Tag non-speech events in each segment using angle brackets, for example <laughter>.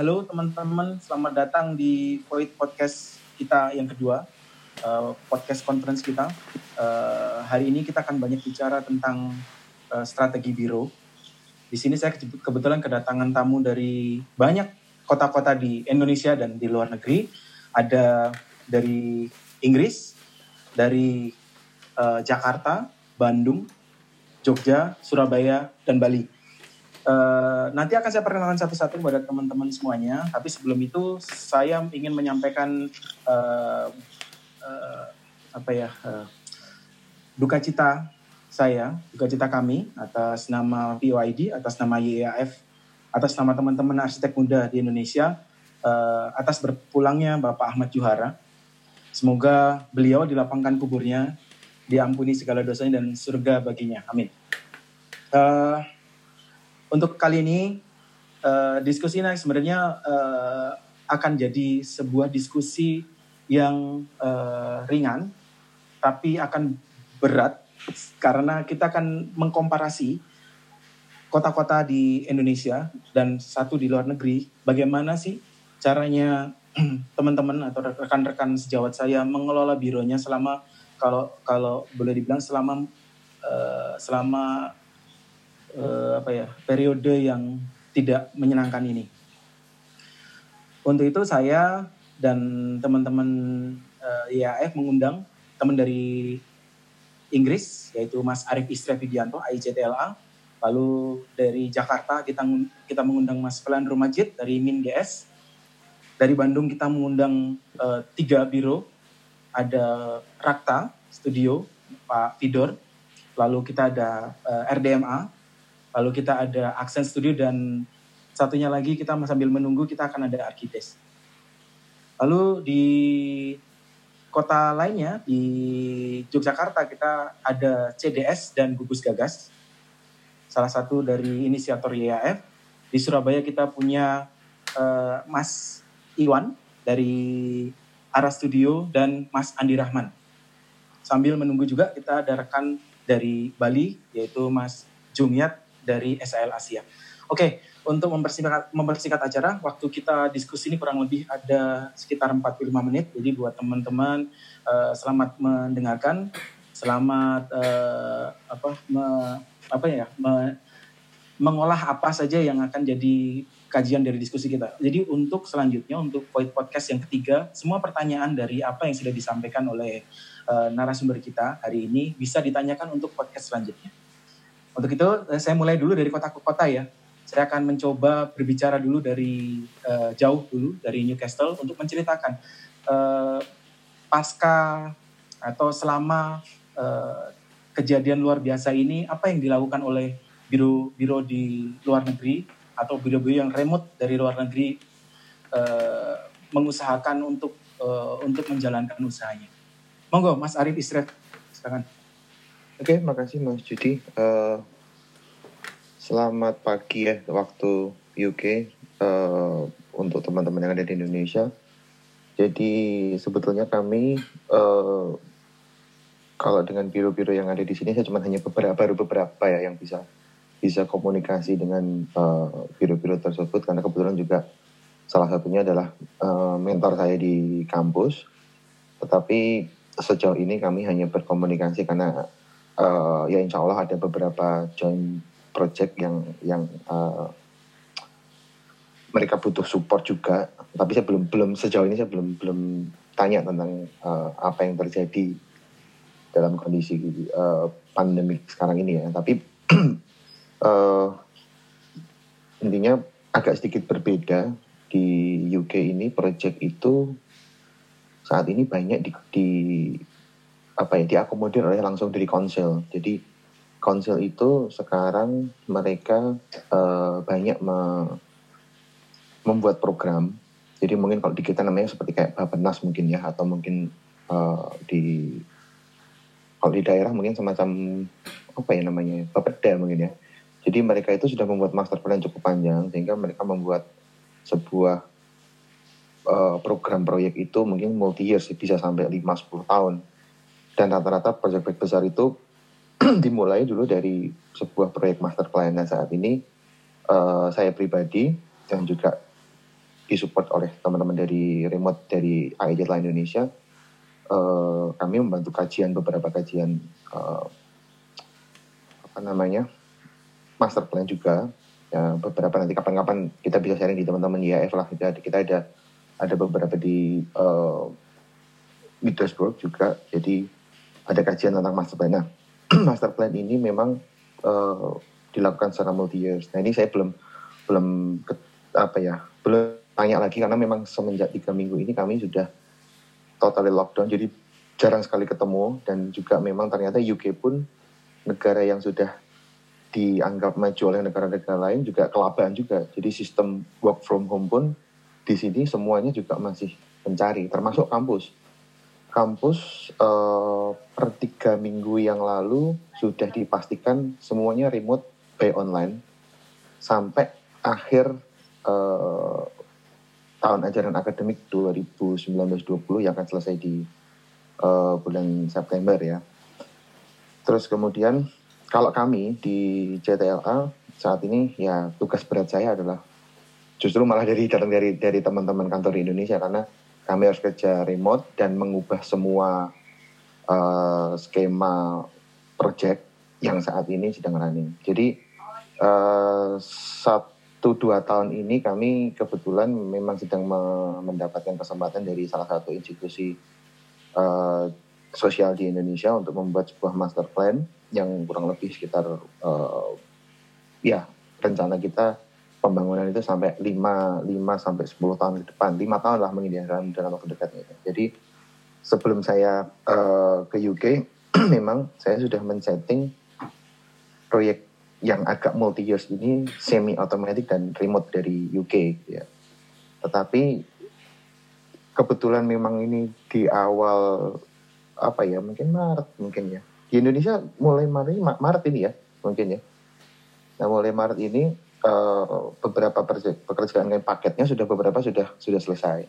halo teman-teman, selamat datang di Void Podcast kita yang kedua, uh, podcast conference kita. Uh, hari ini kita akan banyak bicara tentang uh, strategi biro. Di sini saya kebetulan kedatangan tamu dari banyak kota-kota di Indonesia dan di luar negeri. Ada dari Inggris, dari uh, Jakarta, Bandung, Jogja, Surabaya, dan Bali. Uh, nanti akan saya perkenalkan satu-satu kepada teman-teman semuanya. Tapi sebelum itu saya ingin menyampaikan uh, uh, apa ya uh, duka cita saya, duka cita kami atas nama POID, atas nama YAF, atas nama teman-teman arsitek muda di Indonesia, uh, atas berpulangnya Bapak Ahmad Juhara. Semoga beliau dilapangkan kuburnya, diampuni segala dosanya dan surga baginya. Amin. Uh, untuk kali ini uh, diskusi ini sebenarnya uh, akan jadi sebuah diskusi yang uh, ringan, tapi akan berat karena kita akan mengkomparasi kota-kota di Indonesia dan satu di luar negeri. Bagaimana sih caranya <clears throat> teman-teman atau rekan-rekan sejawat saya mengelola bironya selama kalau kalau boleh dibilang selama uh, selama uh, apa ya periode yang tidak menyenangkan ini. Untuk itu saya dan teman-teman uh, eh, IAF mengundang teman dari Inggris yaitu Mas Arif Istra Widianto AICTLA. Lalu dari Jakarta kita kita mengundang Mas Pelan Rumajid dari Min GS. Dari Bandung kita mengundang uh, tiga biro. Ada Rakta Studio Pak Vidor. Lalu kita ada uh, RDMA Lalu kita ada Aksen Studio dan satunya lagi kita sambil menunggu kita akan ada Arkites. Lalu di kota lainnya di Yogyakarta kita ada CDS dan Gugus Gagas. Salah satu dari inisiator YAF. Di Surabaya kita punya uh, Mas Iwan dari Ara Studio dan Mas Andi Rahman. Sambil menunggu juga kita ada rekan dari Bali yaitu Mas Jumiat dari SAL Asia. Oke, untuk mempersingkat, mempersingkat acara, waktu kita diskusi ini kurang lebih ada sekitar 45 menit. Jadi buat teman-teman uh, selamat mendengarkan, selamat uh, apa me, apa ya me, mengolah apa saja yang akan jadi kajian dari diskusi kita. Jadi untuk selanjutnya untuk point podcast yang ketiga, semua pertanyaan dari apa yang sudah disampaikan oleh uh, narasumber kita hari ini bisa ditanyakan untuk podcast selanjutnya. Untuk itu eh, saya mulai dulu dari kota ke kota ya. Saya akan mencoba berbicara dulu dari uh, jauh dulu dari Newcastle untuk menceritakan uh, pasca atau selama uh, kejadian luar biasa ini apa yang dilakukan oleh biro-biro di luar negeri atau biro-biro yang remote dari luar negeri uh, mengusahakan untuk uh, untuk menjalankan usahanya. Monggo Mas Arif Istirahat, silakan. Oke, makasih Mas Judi. Uh, selamat pagi ya waktu UK uh, eh, untuk teman-teman yang ada di Indonesia. Jadi sebetulnya kami uh, kalau dengan biro-biro yang ada di sini saya cuma hanya beberapa baru beberapa ya yang bisa bisa komunikasi dengan biro-biro uh, tersebut karena kebetulan juga salah satunya adalah uh, mentor saya di kampus. Tetapi sejauh ini kami hanya berkomunikasi karena uh, ya insya Allah ada beberapa joint project yang yang uh, mereka butuh support juga. Tapi saya belum belum sejauh ini saya belum belum tanya tentang uh, apa yang terjadi dalam kondisi uh, pandemik sekarang ini ya. Tapi uh, <clears throat> intinya agak sedikit berbeda. Di UK ini project itu saat ini banyak di, di apa ya diakomodir oleh langsung dari konsel. Jadi konsel itu sekarang mereka uh, banyak me, membuat program. Jadi mungkin kalau di kita namanya seperti kayak Bapenas mungkin ya atau mungkin uh, di kalau di daerah mungkin semacam apa ya namanya Bapeda mungkin ya. Jadi mereka itu sudah membuat master plan cukup panjang sehingga mereka membuat sebuah uh, program proyek itu mungkin multi year sih bisa sampai 5-10 tahun dan rata-rata proyek-proyek besar itu <clears throat> dimulai dulu dari sebuah proyek master plan. Dan saat ini uh, saya pribadi dan juga disupport oleh teman-teman dari remote dari AIJ Indonesia, uh, kami membantu kajian beberapa kajian uh, apa namanya master plan juga. Ya beberapa nanti kapan-kapan kita bisa sharing di teman-teman IAF lah. Kita, kita ada ada beberapa di uh, Petersburg juga. Jadi ada kajian tentang master plan nah <clears throat> master plan ini memang uh, dilakukan secara multi years nah ini saya belum belum apa ya belum tanya lagi karena memang semenjak tiga minggu ini kami sudah totally lockdown jadi jarang sekali ketemu dan juga memang ternyata UK pun negara yang sudah dianggap maju oleh negara-negara lain juga kelabakan juga. Jadi sistem work from home pun di sini semuanya juga masih mencari, termasuk kampus. Kampus eh, per tiga minggu yang lalu sudah dipastikan semuanya remote by online sampai akhir eh, tahun ajaran akademik 2019-20 yang akan selesai di eh, bulan September ya. Terus kemudian kalau kami di JTLA saat ini ya tugas berat saya adalah justru malah dari datang dari dari teman-teman kantor di Indonesia karena kami harus kerja remote dan mengubah semua uh, skema project yang saat ini sedang running. Jadi uh, satu dua tahun ini kami kebetulan memang sedang mendapatkan kesempatan dari salah satu institusi uh, sosial di Indonesia untuk membuat sebuah master plan yang kurang lebih sekitar uh, ya rencana kita pembangunan itu sampai 5 5 sampai 10 tahun ke depan. 5 tahun lah mungkin ya dalam, dalam waktu dekat. Jadi sebelum saya uh, ke UK <clears throat> memang saya sudah men-setting proyek yang agak multi years ini semi automatic dan remote dari UK ya. Tetapi kebetulan memang ini di awal apa ya mungkin Maret mungkin ya di Indonesia mulai Maret, Maret ini ya mungkin ya. Nah mulai Maret ini uh, beberapa pekerjaan paketnya sudah beberapa sudah sudah selesai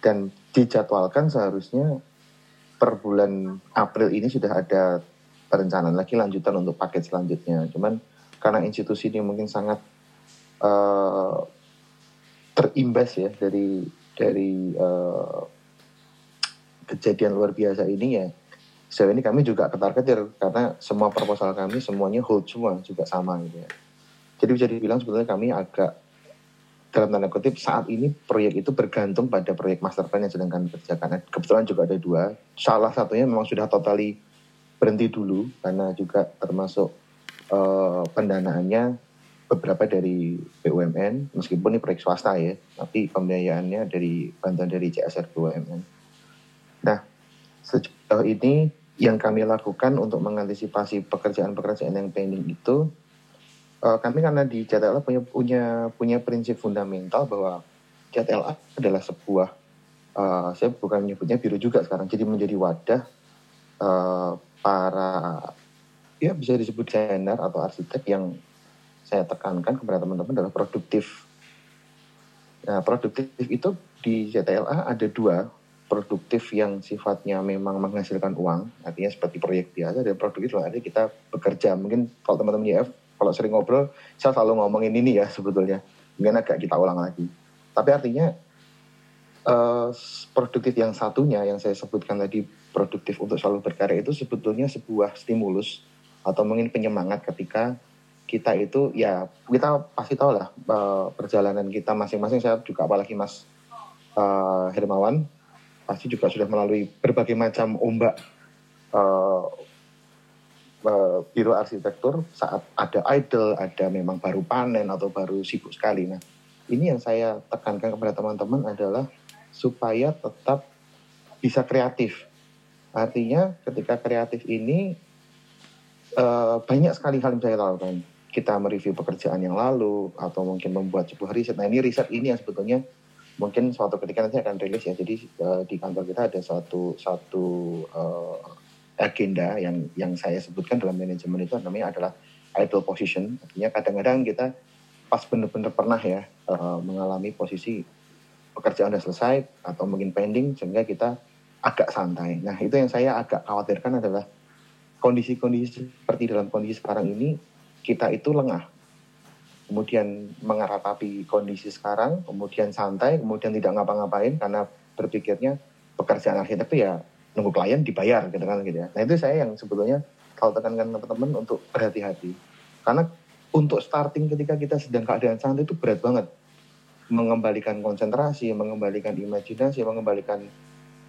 dan dijadwalkan seharusnya per bulan April ini sudah ada perencanaan lagi lanjutan untuk paket selanjutnya. Cuman karena institusi ini mungkin sangat uh, terimbas ya dari dari uh, kejadian luar biasa ini ya sejauh ini kami juga ketar-ketir karena semua proposal kami semuanya hold semua juga sama gitu ya. Jadi bisa dibilang sebetulnya kami agak dalam tanda kutip saat ini proyek itu bergantung pada proyek master plan yang sedang kami kerjakan. Kebetulan juga ada dua. Salah satunya memang sudah totally berhenti dulu karena juga termasuk uh, pendanaannya beberapa dari BUMN meskipun ini proyek swasta ya, tapi pembiayaannya dari bantuan dari CSR BUMN. Nah, sejauh ini yang kami lakukan untuk mengantisipasi pekerjaan-pekerjaan yang pending itu uh, kami karena di JTLA punya punya punya prinsip fundamental bahwa JTLA adalah sebuah uh, saya bukan menyebutnya biru juga sekarang jadi menjadi wadah uh, para ya bisa disebut desainer atau arsitek yang saya tekankan kepada teman-teman adalah produktif. Nah, produktif itu di JTLA ada dua produktif yang sifatnya memang menghasilkan uang, artinya seperti proyek biasa, dan produktif loh, ada kita bekerja. Mungkin kalau teman-teman YF, kalau sering ngobrol, saya selalu ngomongin ini ya sebetulnya. Mungkin agak kita ulang lagi. Tapi artinya uh, produktif yang satunya yang saya sebutkan tadi produktif untuk selalu berkarya itu sebetulnya sebuah stimulus atau mungkin penyemangat ketika kita itu ya kita pasti tahu lah uh, perjalanan kita masing-masing saya juga apalagi Mas uh, Hermawan pasti juga sudah melalui berbagai macam ombak uh, uh, biro arsitektur saat ada idle, ada memang baru panen atau baru sibuk sekali. Nah, ini yang saya tekankan kepada teman-teman adalah supaya tetap bisa kreatif. Artinya ketika kreatif ini uh, banyak sekali hal yang saya lakukan. Kita mereview pekerjaan yang lalu atau mungkin membuat sebuah riset. Nah ini riset ini yang sebetulnya mungkin suatu ketika nanti akan rilis ya. Jadi uh, di kantor kita ada satu uh, agenda yang yang saya sebutkan dalam manajemen itu namanya adalah idle position. Artinya kadang-kadang kita pas benar-benar pernah ya uh, mengalami posisi pekerjaan sudah selesai atau mungkin pending sehingga kita agak santai. Nah itu yang saya agak khawatirkan adalah kondisi-kondisi seperti dalam kondisi sekarang ini kita itu lengah. kemudian mengeratapi kondisi sekarang, kemudian santai, kemudian tidak ngapa-ngapain karena berpikirnya pekerjaan arsitek itu ya nunggu klien dibayar gitu kan gitu ya. Nah itu saya yang sebetulnya kalau tekankan teman-teman untuk berhati-hati. Karena untuk starting ketika kita sedang keadaan santai itu berat banget. Mengembalikan konsentrasi, mengembalikan imajinasi, mengembalikan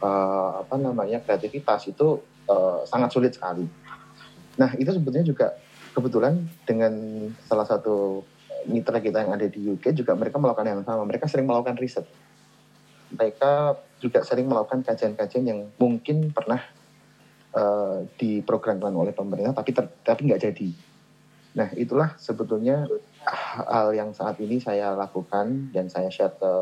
uh, apa namanya kreativitas itu uh, sangat sulit sekali. Nah itu sebetulnya juga kebetulan dengan salah satu mitra kita yang ada di UK juga mereka melakukan yang sama. Mereka sering melakukan riset. Mereka juga sering melakukan kajian-kajian yang mungkin pernah uh, diprogramkan oleh pemerintah tapi ter, tapi nggak jadi. Nah itulah sebetulnya hal yang saat ini saya lakukan dan saya share ke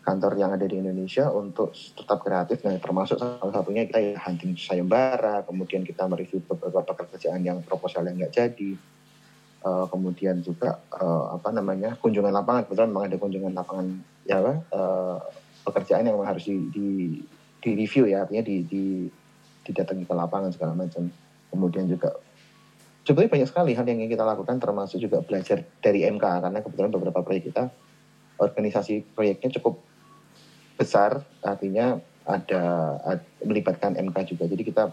kantor yang ada di Indonesia untuk tetap kreatif. Nah termasuk salah satunya kita ya hunting sayembara, kemudian kita mereview beberapa pekerjaan yang proposal yang nggak jadi uh, kemudian juga uh, apa namanya kunjungan lapangan kebetulan memang ada kunjungan lapangan ya uh, pekerjaan yang harus di, di, di review ya artinya di, di didatangi ke lapangan segala macam kemudian juga sebetulnya banyak sekali hal yang kita lakukan termasuk juga belajar dari MK karena kebetulan beberapa proyek kita organisasi proyeknya cukup besar artinya ada, melibatkan MK juga jadi kita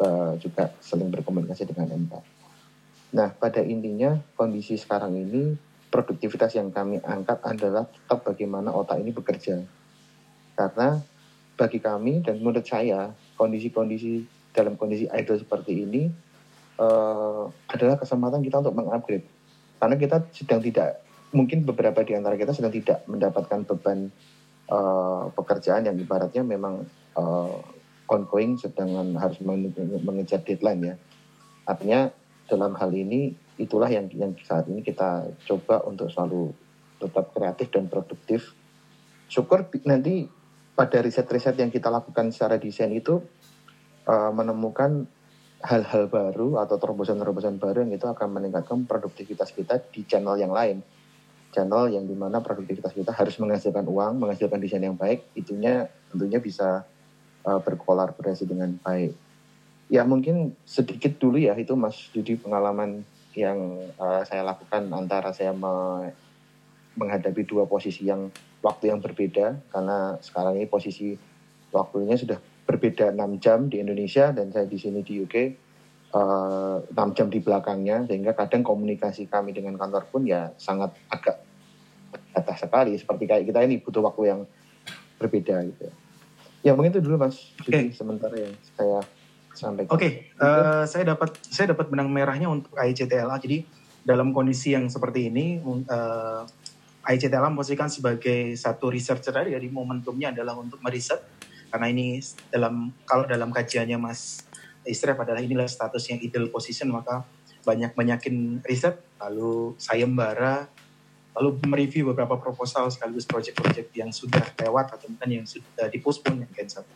uh, juga saling berkomunikasi dengan MK. Nah, pada intinya kondisi sekarang ini produktivitas yang kami angkat adalah tetap bagaimana otak ini bekerja. Karena bagi kami dan menurut saya kondisi-kondisi dalam kondisi idle seperti ini uh, adalah kesempatan kita untuk mengupgrade. Karena kita sedang tidak mungkin beberapa di antara kita sedang tidak mendapatkan beban uh, pekerjaan yang ibaratnya memang uh, ongoing sedang harus mengejar deadline ya. Artinya dalam hal ini itulah yang yang saat ini kita coba untuk selalu tetap kreatif dan produktif. Syukur nanti pada riset-riset yang kita lakukan secara desain itu uh, menemukan hal-hal baru atau terobosan-terobosan baru yang itu akan meningkatkan produktivitas kita di channel yang lain. Channel yang di mana produktivitas kita harus menghasilkan uang, menghasilkan desain yang baik, itunya tentunya bisa uh, berkolaborasi dengan baik ya mungkin sedikit dulu ya itu Mas Dudi pengalaman yang uh, saya lakukan antara saya menghadapi dua posisi yang waktu yang berbeda karena sekarang ini posisi waktunya sudah berbeda 6 jam di Indonesia dan saya di sini di UK uh, eh, 6 jam di belakangnya sehingga kadang komunikasi kami dengan kantor pun ya sangat agak atas sekali seperti kayak kita ini butuh waktu yang berbeda gitu. Ya mungkin itu dulu Mas. Okay. sementara yang saya Oke, okay, uh, eh, saya dapat saya dapat benang merahnya untuk ICTLA. Jadi dalam kondisi yang seperti ini, uh, eh, ICTLA memposisikan sebagai satu researcher tadi. Jadi momentumnya adalah untuk meriset karena ini dalam kalau dalam kajiannya Mas Isref adalah inilah status yang ideal position maka banyak banyakin riset lalu sayembara lalu mereview beberapa proposal sekaligus project-project yang sudah lewat atau mungkin yang sudah dipospon yang cancel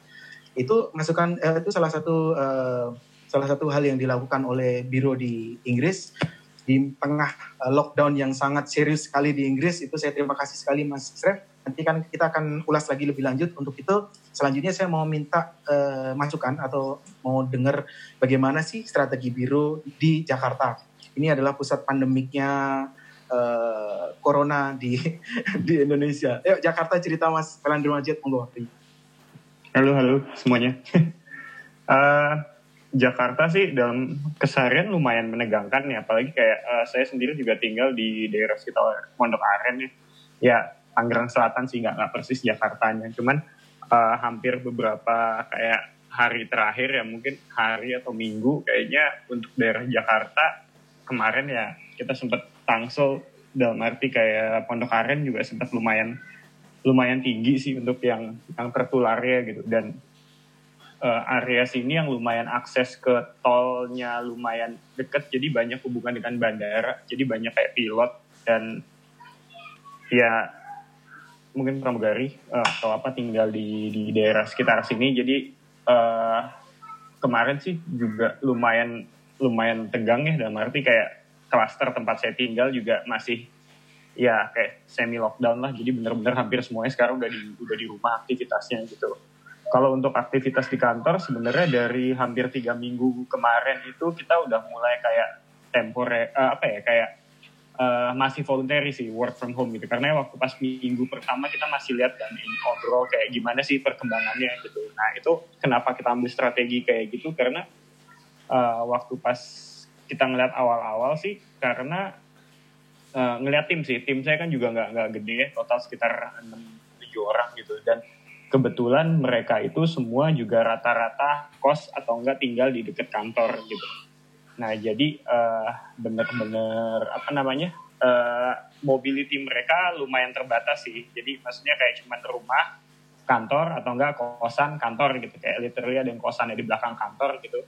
itu masukan uh, itu salah satu uh, salah satu hal yang dilakukan oleh biro di Inggris di tengah uh, lockdown yang sangat serius sekali di Inggris itu saya terima kasih sekali Mas Sref nanti kan kita akan ulas lagi lebih lanjut untuk itu selanjutnya saya mau minta uh, masukan atau mau dengar bagaimana sih strategi biro di Jakarta ini adalah pusat pandemiknya uh, corona di <laughs> di Indonesia. Yuk Jakarta cerita Mas Pelandro Majid. Halo, halo semuanya. uh, <laughs> Jakarta sih dalam keseharian lumayan menegangkan ya, apalagi kayak uh, saya sendiri juga tinggal di daerah sekitar Pondok Aren ya. Ya, Tangerang Selatan sih nggak nggak persis Jakartanya, cuman uh, hampir beberapa kayak hari terakhir ya mungkin hari atau minggu kayaknya untuk daerah Jakarta kemarin ya kita sempat tangsel. Dalam arti kayak Pondok Aren juga sempat lumayan lumayan tinggi sih untuk yang yang tertularnya gitu. Dan uh, area sini yang lumayan akses ke tolnya lumayan deket jadi banyak hubungan dengan bandara jadi banyak kayak pilot dan ya mungkin pramugari uh, atau apa tinggal di di daerah sekitar sini jadi uh, kemarin sih juga lumayan lumayan tegang ya dalam arti kayak klaster tempat saya tinggal juga masih ya kayak semi lockdown lah jadi bener-bener hampir semuanya sekarang udah di udah di rumah aktivitasnya gitu kalau untuk aktivitas di kantor sebenarnya dari hampir tiga minggu kemarin itu kita udah mulai kayak tempore uh, apa ya kayak uh, masih voluntary sih work from home gitu. Karena waktu pas minggu pertama kita masih lihat dan ngobrol kayak gimana sih perkembangannya gitu. Nah itu kenapa kita ambil strategi kayak gitu? Karena uh, waktu pas kita ngeliat awal-awal sih karena uh, ngeliat tim sih. Tim saya kan juga nggak nggak gede total sekitar enam tujuh orang gitu. Dan kebetulan mereka itu semua juga rata-rata kos atau enggak tinggal di dekat kantor gitu Nah, jadi uh, bener-bener apa namanya uh, mobility mereka lumayan terbatas sih. Jadi maksudnya kayak cuma rumah, kantor atau enggak kosan kantor gitu kayak literally ada yang kosannya di belakang kantor gitu.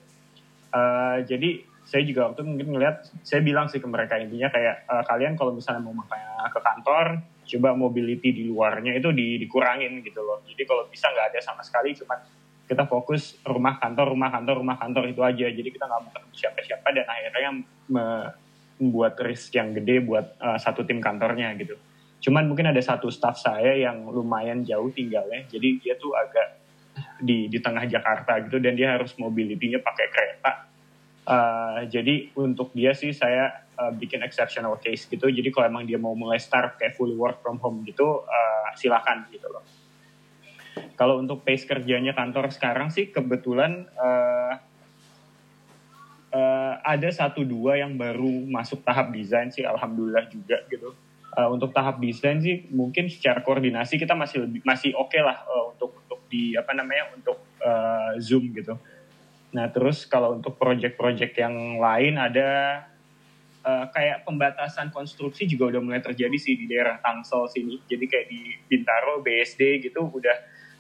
Uh, jadi saya juga waktu mungkin ngeliat, saya bilang sih ke mereka intinya kayak uh, kalian kalau misalnya mau makanya ke kantor, coba mobility di luarnya itu di, dikurangin gitu loh. Jadi kalau bisa nggak ada sama sekali, cuma kita fokus rumah kantor rumah kantor rumah kantor itu aja. Jadi kita nggak ketemu siapa-siapa dan akhirnya membuat risk yang gede buat uh, satu tim kantornya gitu. Cuman mungkin ada satu staff saya yang lumayan jauh tinggalnya jadi dia tuh agak di di tengah Jakarta gitu dan dia harus mobility-nya pakai kereta. Uh, jadi untuk dia sih saya uh, bikin exceptional case gitu jadi kalau emang dia mau mulai start kayak fully work from home gitu uh, silakan gitu loh kalau untuk pace kerjanya kantor sekarang sih kebetulan uh, uh, ada satu dua yang baru masuk tahap desain sih, alhamdulillah juga gitu. Uh, untuk tahap desain sih mungkin secara koordinasi kita masih lebih masih oke okay lah uh, untuk untuk di apa namanya untuk uh, zoom gitu. Nah terus kalau untuk project-project yang lain ada uh, kayak pembatasan konstruksi juga udah mulai terjadi sih di daerah Tangsel sini. Jadi kayak di Bintaro, BSD gitu udah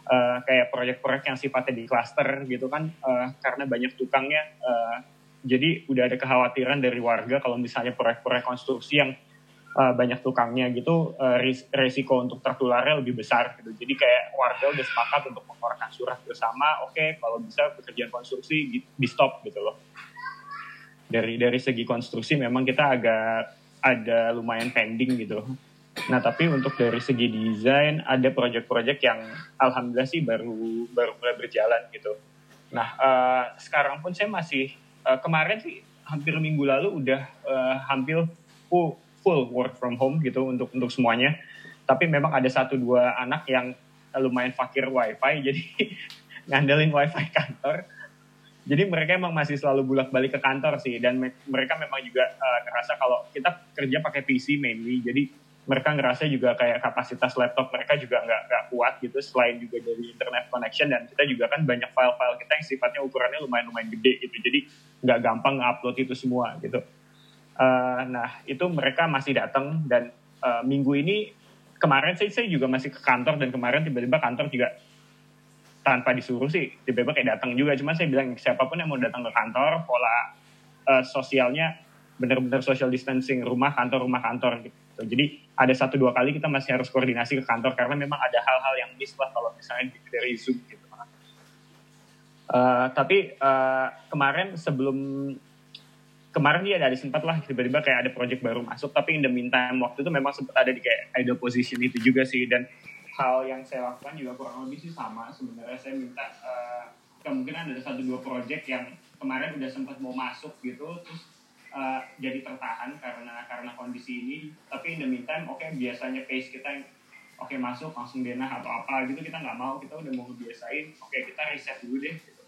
uh, kayak proyek-proyek yang sifatnya di cluster gitu kan uh, karena banyak tukangnya uh, jadi udah ada kekhawatiran dari warga kalau misalnya proyek-proyek konstruksi yang uh, banyak tukangnya gitu uh, resiko untuk tertularnya lebih besar gitu jadi kayak warga udah sepakat untuk mengeluarkan surat bersama oke okay, kalau bisa pekerjaan konstruksi di stop gitu loh dari dari segi konstruksi memang kita agak ada lumayan pending gitu Nah tapi untuk dari segi desain ada proyek-proyek yang alhamdulillah sih baru baru mulai berjalan gitu. Nah uh, sekarang pun saya masih uh, kemarin sih hampir minggu lalu udah uh, hampir full full work from home gitu untuk untuk semuanya. Tapi memang ada satu dua anak yang lumayan fakir wifi <laughs> jadi ngandelin wifi kantor. Jadi mereka emang masih selalu bolak-balik ke kantor sih dan me mereka memang juga uh, ngerasa kalau kita kerja pakai PC mainly jadi mereka ngerasa juga kayak kapasitas laptop mereka juga nggak nggak kuat gitu selain juga dari internet connection dan kita juga kan banyak file-file kita yang sifatnya ukurannya lumayan lumayan gede gitu jadi nggak gampang ngupload itu semua gitu. Uh, nah itu mereka masih datang dan uh, minggu ini kemarin saya, saya juga masih ke kantor dan kemarin tiba-tiba kantor juga tanpa disuruh sih tiba-tiba kayak datang juga. Cuma saya bilang siapa pun yang mau datang ke kantor pola uh, sosialnya benar-benar social distancing rumah kantor rumah kantor gitu. Jadi ada satu dua kali kita masih harus koordinasi ke kantor karena memang ada hal-hal yang miss lah kalau misalnya dari Zoom gitu. Uh, tapi uh, kemarin sebelum kemarin dia ada sempat lah tiba-tiba kayak ada project baru masuk. Tapi in the meantime waktu itu memang sempat ada di kayak idle position itu juga sih. Dan hal yang saya lakukan juga kurang lebih sih sama sebenarnya. Saya minta uh, kemungkinan ada satu dua project yang kemarin udah sempat mau masuk gitu terus uh, jadi tertahan karena karena kondisi ini. Tapi in the meantime oke okay, biasanya pace kita oke okay, masuk langsung denah atau apa gitu kita nggak mau kita udah mau ngebiasain oke okay, kita riset dulu deh gitu.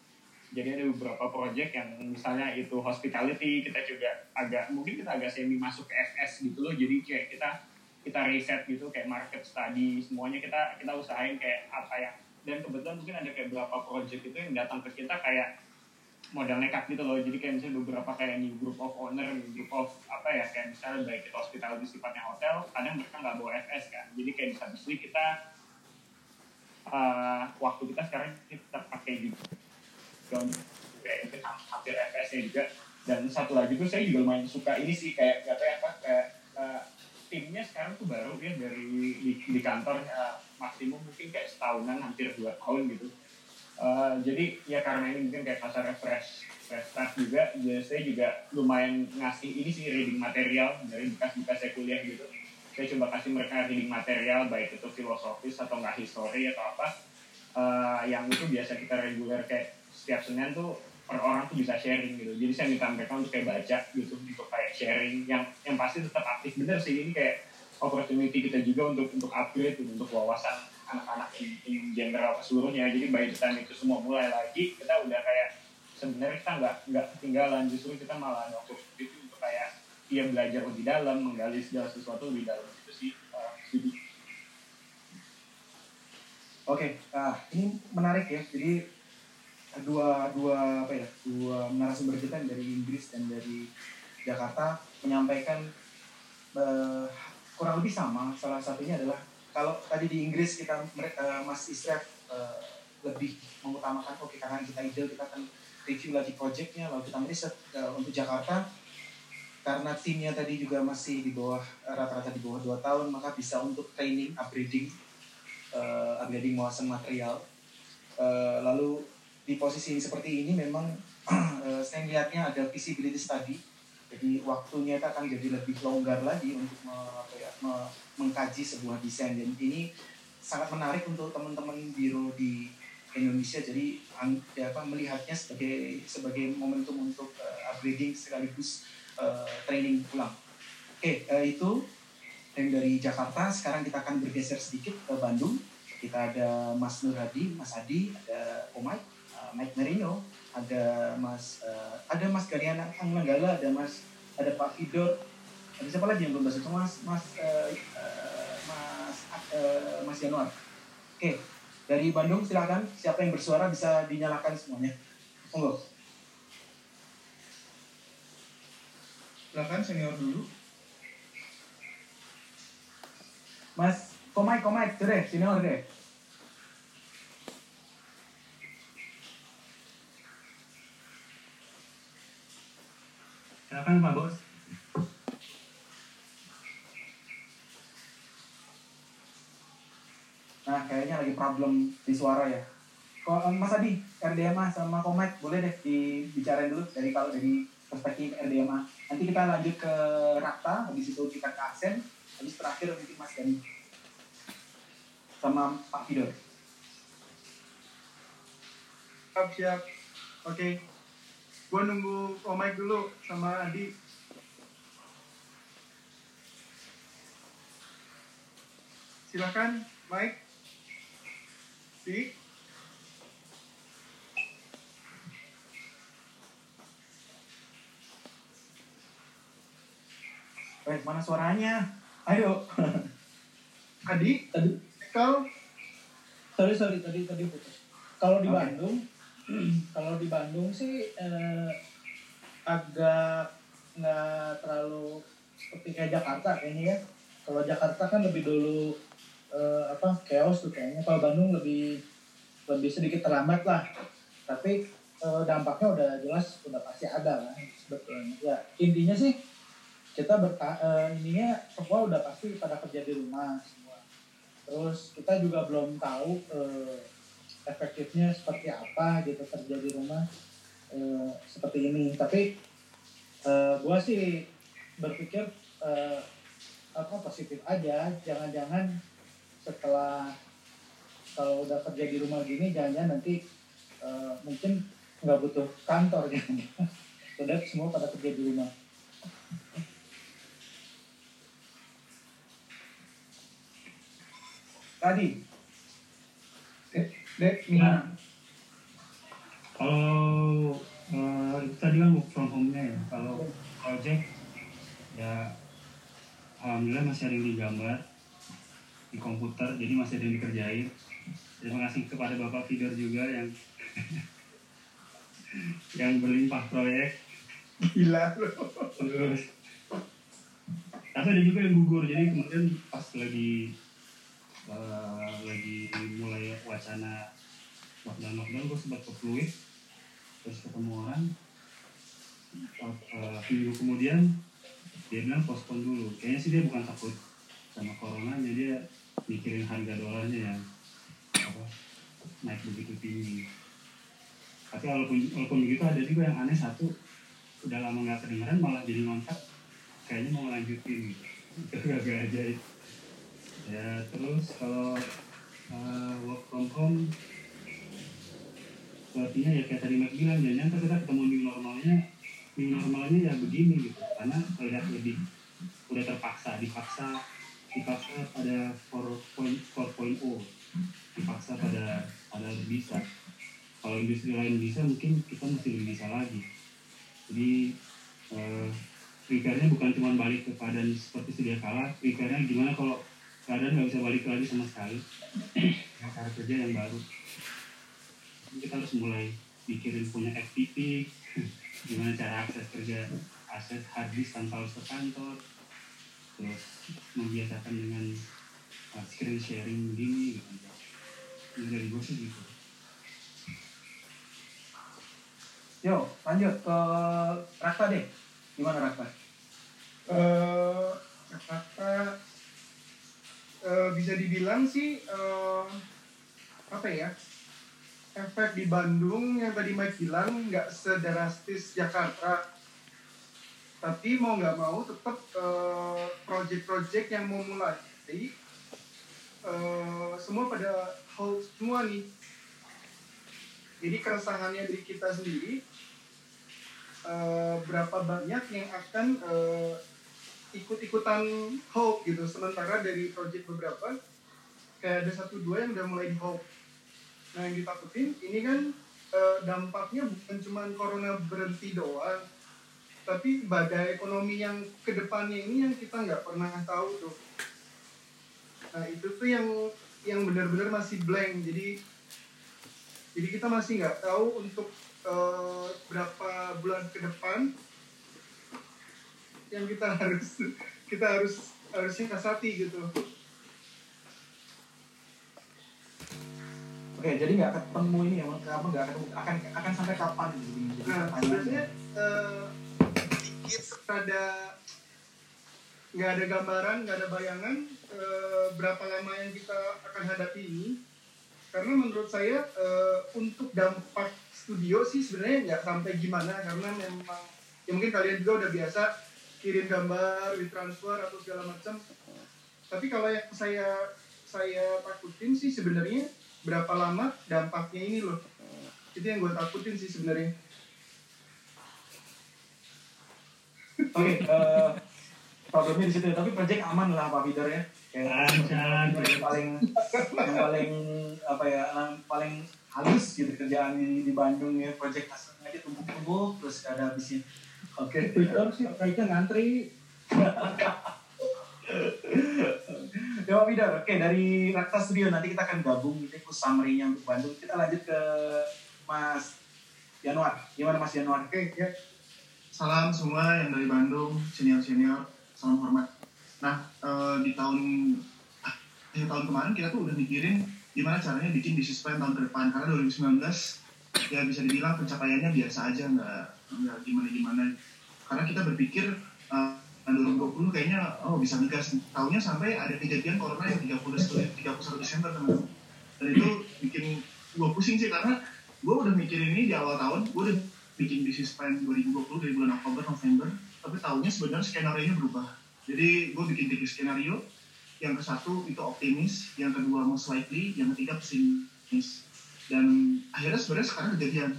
jadi ada beberapa project yang misalnya itu hospitality kita juga agak mungkin kita agak semi masuk ke FS gitu loh. Jadi kayak kita kita riset gitu kayak market study semuanya kita kita usahain kayak apa ya. Dan kebetulan mungkin ada kayak beberapa project itu yang datang ke kita kayak modal nekat gitu loh. Jadi kayak misalnya beberapa kayak new group of owner new group of apa ya kayak misalnya baik itu hospitality sifatnya hotel kadang mereka nggak bawa FS kan. Jadi kayak di satu kita uh, waktu kita sekarang kita pakai di kayak hampir FS nya juga. Dan satu lagi tuh saya juga lumayan suka ini sih kayak nggak tahu apa kayak uh, timnya sekarang tuh baru ya dari di, di kantor uh, maksimum mungkin kayak setahunan hampir dua tahun gitu Uh, jadi ya karena ini mungkin kayak pasar fresh fresh start juga, jadi saya juga lumayan ngasih ini sih reading material dari bekas-bekas saya kuliah gitu. Saya coba kasih mereka reading material baik itu filosofis atau nggak histori atau apa. Uh, yang itu biasa kita reguler kayak setiap Senin tuh orang tuh bisa sharing gitu. Jadi saya minta mereka untuk kayak baca gitu untuk kayak sharing yang yang pasti tetap aktif. Bener sih ini kayak opportunity kita juga untuk untuk upgrade gitu, untuk wawasan anak-anak in, in general seluruhnya. Jadi by the time itu semua mulai lagi kita udah kayak sebenarnya kita nggak nggak ketinggalan. Justru kita malah ada itu untuk kayak dia belajar lebih dalam menggali segala sesuatu lebih dalam itu sih studi Oke, nah ini menarik ya. Jadi dua dua apa ya dua narasumber kita dari Inggris dan dari Jakarta menyampaikan eh, kurang lebih sama. Salah satunya adalah kalau tadi di Inggris kita mereka Mas Isra eh, lebih mengutamakan oke karena kita ide kita akan review lagi projectnya lalu kita meriset eh, untuk Jakarta karena timnya tadi juga masih di bawah rata-rata di bawah dua tahun maka bisa untuk training upgrading uh, upgrading wawasan material. Uh, lalu di posisi seperti ini memang uh, <clears throat> saya melihatnya ada visibility study. Jadi waktunya itu akan jadi lebih longgar lagi untuk me, ya, me, mengkaji sebuah desain dan ini sangat menarik untuk teman-teman biro di Indonesia. Jadi ang, ya, apa, melihatnya sebagai sebagai momentum untuk uh, upgrading sekaligus uh, training ulang. Oke, uh, itu yang dari Jakarta. Sekarang kita akan bergeser sedikit ke Bandung. Kita ada Mas Nur Hadi, Mas Adi, ada Omai, Mike Merino, ada Mas uh, ada Mas Gariana Anggala, ada Mas ada Pak Fidor, ada siapa lagi yang belum bahas itu Mas Mas uh, Mas uh, Mas Januar. Oke, dari Bandung silakan siapa yang bersuara bisa dinyalakan semuanya. Monggo. Silakan senior dulu. Mas, komai komai, tuh deh, senior deh. Silakan Pak Bos. Nah, kayaknya lagi problem di suara ya. Kok Mas Adi, RDMA sama Komet boleh deh dibicarain dulu dari kalau dari perspektif RDMA. Nanti kita lanjut ke Rakta, habis itu kita ke Aksen, habis terakhir nanti Mas Dani sama Pak Fidor. Siap, siap. Oke. Gua nunggu Omik dulu sama Adi. Silakan, Mike. Si. Eh, mana suaranya? Ayo. Adi, Tadi, Kal, sorry sorry tadi tadi putus. Kalau di Oke. Bandung, kalau di Bandung sih eh, agak nggak terlalu seperti kayak Jakarta kayaknya ya. Kalau Jakarta kan lebih dulu eh, apa chaos tuh kayaknya. Kalau Bandung lebih lebih sedikit terlambat lah. Tapi eh, dampaknya udah jelas udah pasti ada lah sebetulnya. Ya intinya sih kita berta eh, ininya semua udah pasti pada kerja di rumah semua. Terus kita juga belum tahu eh, efektifnya seperti apa gitu kerja di rumah eh, seperti ini. Tapi eh, gua sih berpikir eh, apa positif aja. Jangan-jangan setelah kalau udah kerja di rumah gini, jangan-jangan nanti eh, mungkin nggak butuh kantor gitu. <laughs> Udah semua pada kerja di rumah. Tadi. Dek, Dek, Nah, Mina. kalau eh, itu tadi kan work from home-nya ya. Kalau project ya alhamdulillah masih ada yang digambar di komputer, jadi masih ada yang dikerjain. Terima kasih kepada Bapak Fidor juga yang yang berlimpah proyek. Gila lu. Terus tapi ada juga yang gugur, jadi kemudian pas lagi eh, lagi mulai wacana lockdown lockdown gue sempat ke Fluid terus ketemu orang. Uh, minggu kemudian dia bilang postpone dulu. Kayaknya sih dia bukan takut sama coronanya dia mikirin harga dolarnya yang apa, naik begitu tinggi. Tapi walaupun walaupun begitu ada juga yang aneh satu udah lama nggak kedengeran malah jadi ngontrak kayaknya mau lanjutin gitu. <laughs> Itu agak ajaib ya terus kalau uh, work from home artinya ya kayak tadi Mike bilang jangan nyangka kita ketemu new normalnya new normalnya ya begini gitu. Karena terlihat lebih udah terpaksa dipaksa dipaksa pada 4.0 dipaksa pada pada bisa. Kalau industri lain bisa mungkin kita masih lebih bisa lagi. Jadi eh, bukan cuma balik ke keadaan seperti sedia kala prepare-nya gimana kalau keadaan nggak bisa balik lagi sama sekali. Ya, <clears throat> cara kerja yang baru. Jadi kita harus mulai pikirin punya FTP <clears throat> gimana cara akses kerja akses hard disk tanpa harus ke kantor. Terus membiasakan dengan uh, screen sharing begini gitu. Ini dari gue sih gitu. Yo, lanjut ke Rakta deh. Gimana Rakta? eh kata eh, bisa dibilang sih eh, apa ya efek di Bandung yang tadi Mike bilang nggak sedrastis Jakarta. Tapi mau nggak mau tetap eh, project-project yang mau mulai jadi eh, semua pada hold semua nih. Jadi keresahannya dari kita sendiri eh, berapa banyak yang akan eh, ikut-ikutan hope gitu. Sementara dari project beberapa kayak ada satu dua yang udah mulai di hope nah yang ditakutin ini kan eh, dampaknya bukan cuma corona berhenti doang tapi badai ekonomi yang ke depannya ini yang kita nggak pernah tahu tuh. Nah itu tuh yang yang benar-benar masih blank. Jadi jadi kita masih nggak tahu untuk eh, berapa bulan ke depan yang kita harus kita harus harus siasati gitu. Oke, jadi nggak ketemu ini ya, nggak ketemu akan akan sampai kapan gitu? Nah sebenarnya dikit ada nggak ada gambaran, nggak ada bayangan eh, berapa lama yang kita akan hadapi ini. Karena menurut saya eh, untuk dampak studio sih sebenarnya nggak sampai gimana karena memang ya mungkin kalian juga udah biasa kirim gambar, di transfer atau segala macam. Tapi kalau yang saya saya takutin sih sebenarnya berapa lama dampaknya ini loh. Itu yang gue takutin sih sebenarnya. Oke, eh, problemnya di situ. ya. Tapi project aman lah Pak Bidar ya. Kayak yang paling yang paling apa ya, yang paling halus gitu kerjaan di, di Bandung ya. Project hasilnya aja tumpuk-tumpuk terus ada habisnya. Oke. Twitter sih kayaknya ngantri. <laughs> Ya Pak Bidar, oke dari Rakta Studio nanti kita akan gabung ikut summary-nya untuk Bandung. Kita lanjut ke Mas Januar. Gimana Mas Januar? Oke, ya. Salam semua yang dari Bandung, senior-senior, salam hormat. Nah, eh, di tahun akhir tahun kemarin kita tuh udah mikirin gimana caranya bikin bisnis plan tahun ke depan. Karena 2019 ya bisa dibilang pencapaiannya biasa aja, nggak nggak gimana-gimana. Karena kita berpikir eh, 2020 kayaknya oh bisa migas. Tahunnya sampai ada kejadian corona yang 30 31 Desember teman-teman. Dan itu bikin gue pusing sih karena gue udah mikirin ini di awal tahun, gue udah bikin bisnis plan 2020 dari bulan Oktober November. Tapi tahunnya sebenarnya skenario nya berubah. Jadi gue bikin tiga skenario. Yang ke satu itu optimis. Yang kedua most likely. Yang ketiga pesimis dan akhirnya sebenarnya sekarang kejadian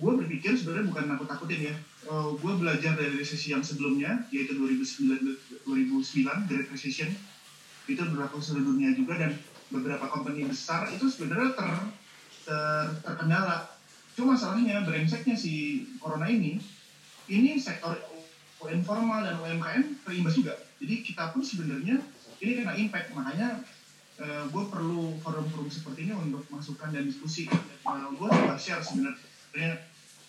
gue berpikir sebenarnya bukan nakut takutin ya Eh, gue belajar dari resesi yang sebelumnya yaitu 2009 2009 Great Recession itu berlaku seluruh dunia juga dan beberapa company besar itu sebenarnya ter, ter- terkendala Cuma masalahnya brengseknya si corona ini, ini sektor UMKM formal dan UMKM terimbas juga. Jadi kita pun sebenarnya ini kena impact. Makanya eh, gue perlu forum-forum seperti ini untuk masukan dan diskusi. Uh, gue coba share sebenarnya.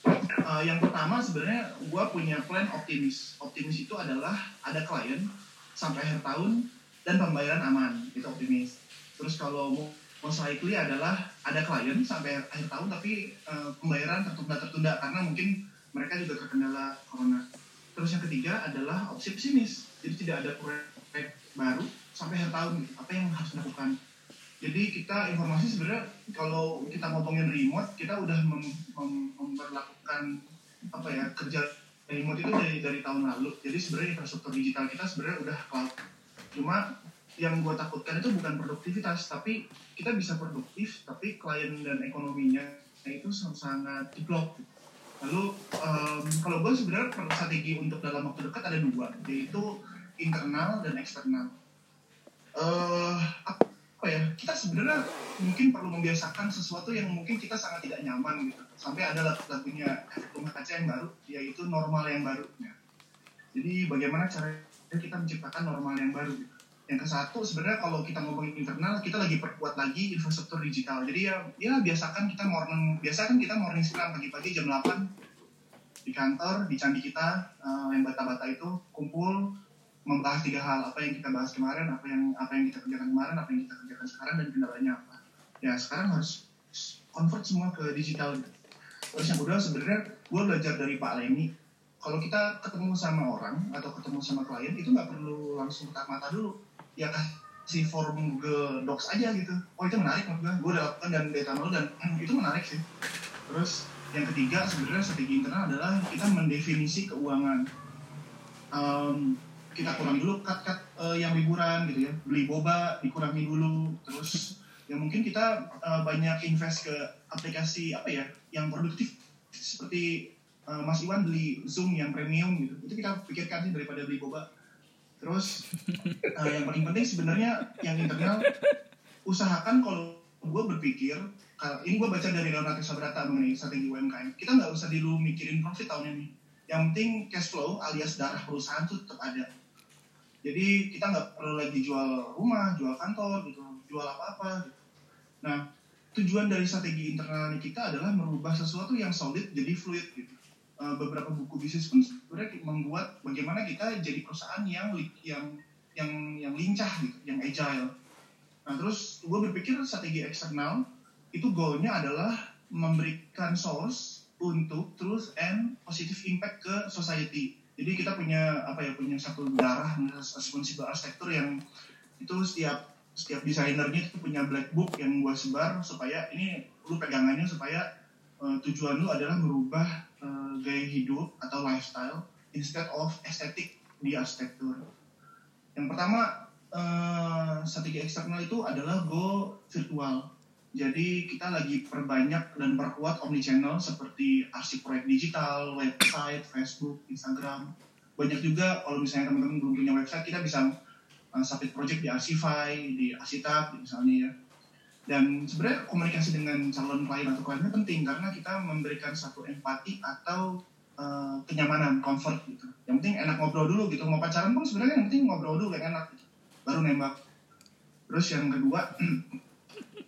Eh, yang pertama sebenarnya gue punya plan optimis. Optimis itu adalah ada klien sampai akhir tahun dan pembayaran aman. Itu optimis. Terus kalau most likely adalah ada klien sampai akhir tahun tapi eh, pembayaran tertunda-tertunda karena mungkin mereka juga terkendala corona. Terus yang ketiga adalah opsi pesimis. Jadi tidak ada proyek baru sampai akhir tahun. Apa yang harus dilakukan? Jadi kita informasi sebenarnya kalau kita ngomongin remote, kita udah mem- mem- memperlakukan apa ya kerja remote itu dari dari tahun lalu. Jadi sebenarnya infrastruktur digital kita sebenarnya udah cloud. Cuma yang gue takutkan itu bukan produktivitas, tapi kita bisa produktif, tapi klien dan ekonominya itu sangat jeblok lalu em, kalau gue sebenarnya strategi untuk dalam waktu dekat ada dua yaitu internal dan eksternal eh apa ya kita sebenarnya mungkin perlu membiasakan sesuatu yang mungkin kita sangat tidak nyaman gitu. Sampai ada lagu- lagunya rumah kaca yang baru yaitu normal yang baru. Nah, jadi bagaimana caranya kita menciptakan normal yang baru gitu. yang ke satu sebenarnya kalau kita ngomongin internal kita lagi perkuat lagi infrastruktur digital. Jadi ya ya biasakan kita morning biasakan kita morning silam pagi-pagi jam 8 di kantor di candi kita eh, yang bata-bata itu kumpul membahas tiga hal apa yang kita bahas kemarin apa yang apa yang kita kerjakan kemarin apa yang kita kerjakan sekarang dan kendalanya apa. Ya sekarang harus convert semua ke digital gitu. terus yang kedua sebenarnya gue belajar dari Pak Leni. Kalau kita ketemu sama orang atau ketemu sama klien itu nggak perlu langsung tetap mata dulu. Ya kasih form Google Docs aja gitu. Oh itu menarik menurut gue gue udah dan data nol dan hmm, <clears throat> itu menarik sih. Terus yang ketiga sebenarnya strategi internal adalah kita mendefinisi keuangan. Em, kita kurangi dulu cut-cut eh, yang liburan gitu ya. Beli boba dikurangi dulu. Terus ya mungkin kita eh, banyak invest ke aplikasi apa ya yang produktif seperti eh, Mas Iwan beli Zoom yang premium gitu. Itu kita pikirkan sih daripada beli boba. Terus eh, yang paling penting sebenarnya yang internal usahakan kalau gue berpikir ini gue baca dari Leonardo Sabrata mengenai strategi UMKM kita nggak usah dulu mikirin profit tahun ini. Yang penting cash flow alias darah perusahaan tuh tetap ada jadi kita nggak perlu lagi jual rumah jual kantor gitu jual apa-apa gitu. nah tujuan dari strategi internal kita adalah merubah sesuatu yang solid jadi fluid gitu Eh, beberapa buku bisnis pun sebenarnya membuat bagaimana kita jadi perusahaan yang yang yang yang lincah gitu yang agile nah terus gue berpikir strategi eksternal itu goalnya adalah memberikan source untuk truth and positive impact ke society. Jadi kita punya apa ya punya satu darah responsible arsitektur yang itu setiap setiap desainernya itu punya black book yang gua sebar supaya ini lu pegangannya supaya eh, tujuan lu adalah merubah eh, gaya hidup atau lifestyle instead of estetik di arsitektur. Yang pertama eh, strategi eksternal itu adalah go virtual. Jadi kita lagi perbanyak dan perkuat omnichannel seperti arsip proyek digital, website, Facebook, Instagram. Banyak juga kalau misalnya teman-teman belum punya website, kita bisa uh, submit project di Arsify, di Asitap misalnya ya. Dan sebenarnya komunikasi dengan calon klien atau kliennya penting karena kita memberikan satu empati atau uh, kenyamanan, comfort gitu. Yang penting enak ngobrol dulu gitu. Mau pacaran pun sebenarnya yang penting ngobrol dulu yang enak gitu. Baru nembak. Terus yang kedua, <clears throat>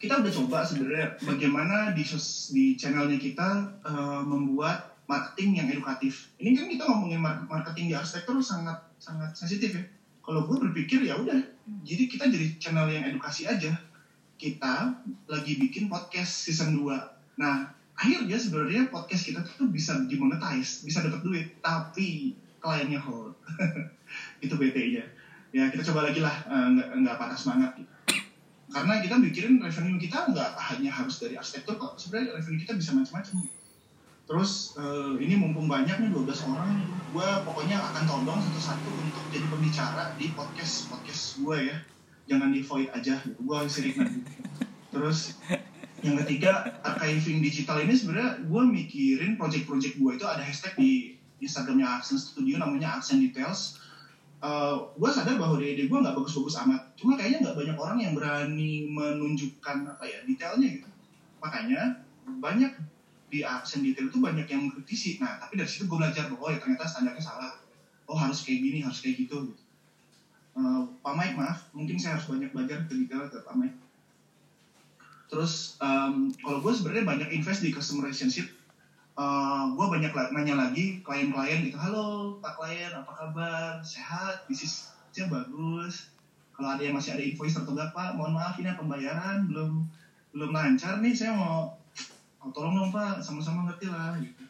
kita udah coba sebenarnya bagaimana di di channelnya kita eh, membuat marketing yang edukatif. Ini kan kita ngomongin mar- marketing di arsitektur sangat sangat sensitif ya. Kalau gue berpikir ya udah, jadi kita jadi channel yang edukasi aja. Kita lagi bikin podcast season 2. Nah, akhirnya sebenarnya podcast kita tuh bisa dimonetize, bisa dapat duit, tapi kliennya hold. <laughs> Itu BT-nya. Ya kita coba lagi lah, eh, nggak nggak patah semangat gitu karena kita mikirin revenue kita nggak hanya harus dari arsitektur kok. Sebenarnya revenue kita bisa macam-macam. Terus eh, ini mumpung banyak nih 12 orang. Gue pokoknya akan todong satu-satu untuk jadi pembicara di podcast podcast gue ya. Jangan di void aja gitu. Gue sirik nanti terus yang ketiga archiving digital ini sebenarnya gue mikirin project-project gue itu ada hashtag di Instagramnya Accent Studio namanya Accent Details gue sadar bahwa DD gue nggak bagus-bagus amat. Cuma kayaknya nggak banyak orang yang berani menunjukkan apa ya detailnya gitu. Makanya banyak di aksen detail itu banyak yang mengkritisi. Nah tapi dari situ gue belajar bahwa oh ya ternyata standarnya salah. Oh harus kayak gini harus kayak gitu. Gitu Eh, Pak Mike maaf mungkin saya harus banyak belajar ke detail ke Pak Mike. Terus em, kalau gue sebenarnya banyak invest di customer relationship gue banyak nanya lagi klien-klien gitu halo pak klien apa kabar? Sehat? Bisnisnya bagus. Kalau ada yang masih ada invoice tertunggak pak? Mohon maaf ini pembayaran belum belum lancar nih saya mau oh, tolong dong pak. Sama-sama ngerti lah gitu.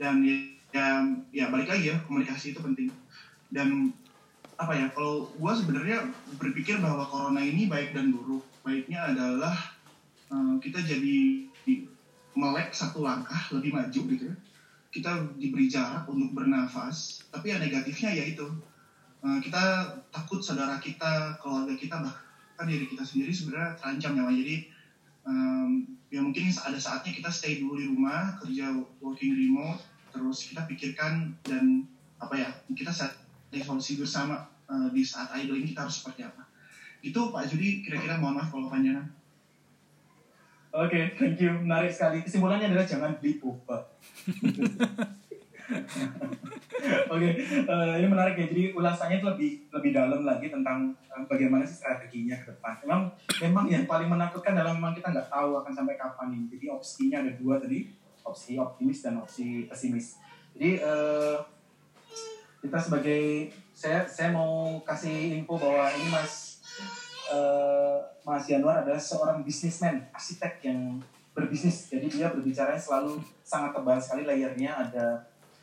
Dan ya, ya ya balik lagi ya komunikasi itu penting. Dan apa ya kalau gue sebenarnya berpikir bahwa corona ini baik dan buruk. Baiknya adalah eh, kita jadi melek satu langkah lebih maju gitu ya. Kita diberi jarak untuk bernafas, tapi yang negatifnya yaitu eh, kita takut saudara kita, keluarga kita, bahkan diri kita sendiri sebenarnya terancam nyawa. Jadi em, ya mungkin ada saatnya kita stay dulu di rumah kerja working remote terus kita pikirkan dan apa ya kita saat solusi bersama eh, di saat idle ini kita harus seperti apa itu Pak Judi kira-kira mohon maaf kalau panjangan Oke, thank you. Menarik sekali. Kesimpulannya adalah jangan beli boba. <laughs> Oke, eh, ini menarik ya. Jadi ulasannya itu lebih lebih dalam lagi tentang eh, bagaimana sih strateginya ke depan. Memang memang yang paling menakutkan adalah memang kita nggak tahu akan sampai kapan ini. Jadi opsinya ada dua tadi, opsi optimis dan opsi pesimis. Jadi eh, kita sebagai saya saya mau kasih info bahwa ini Mas eh, Mas Januar adalah seorang bisnismen, arsitek yang berbisnis. Jadi dia berbicara selalu sangat tebal sekali layernya ada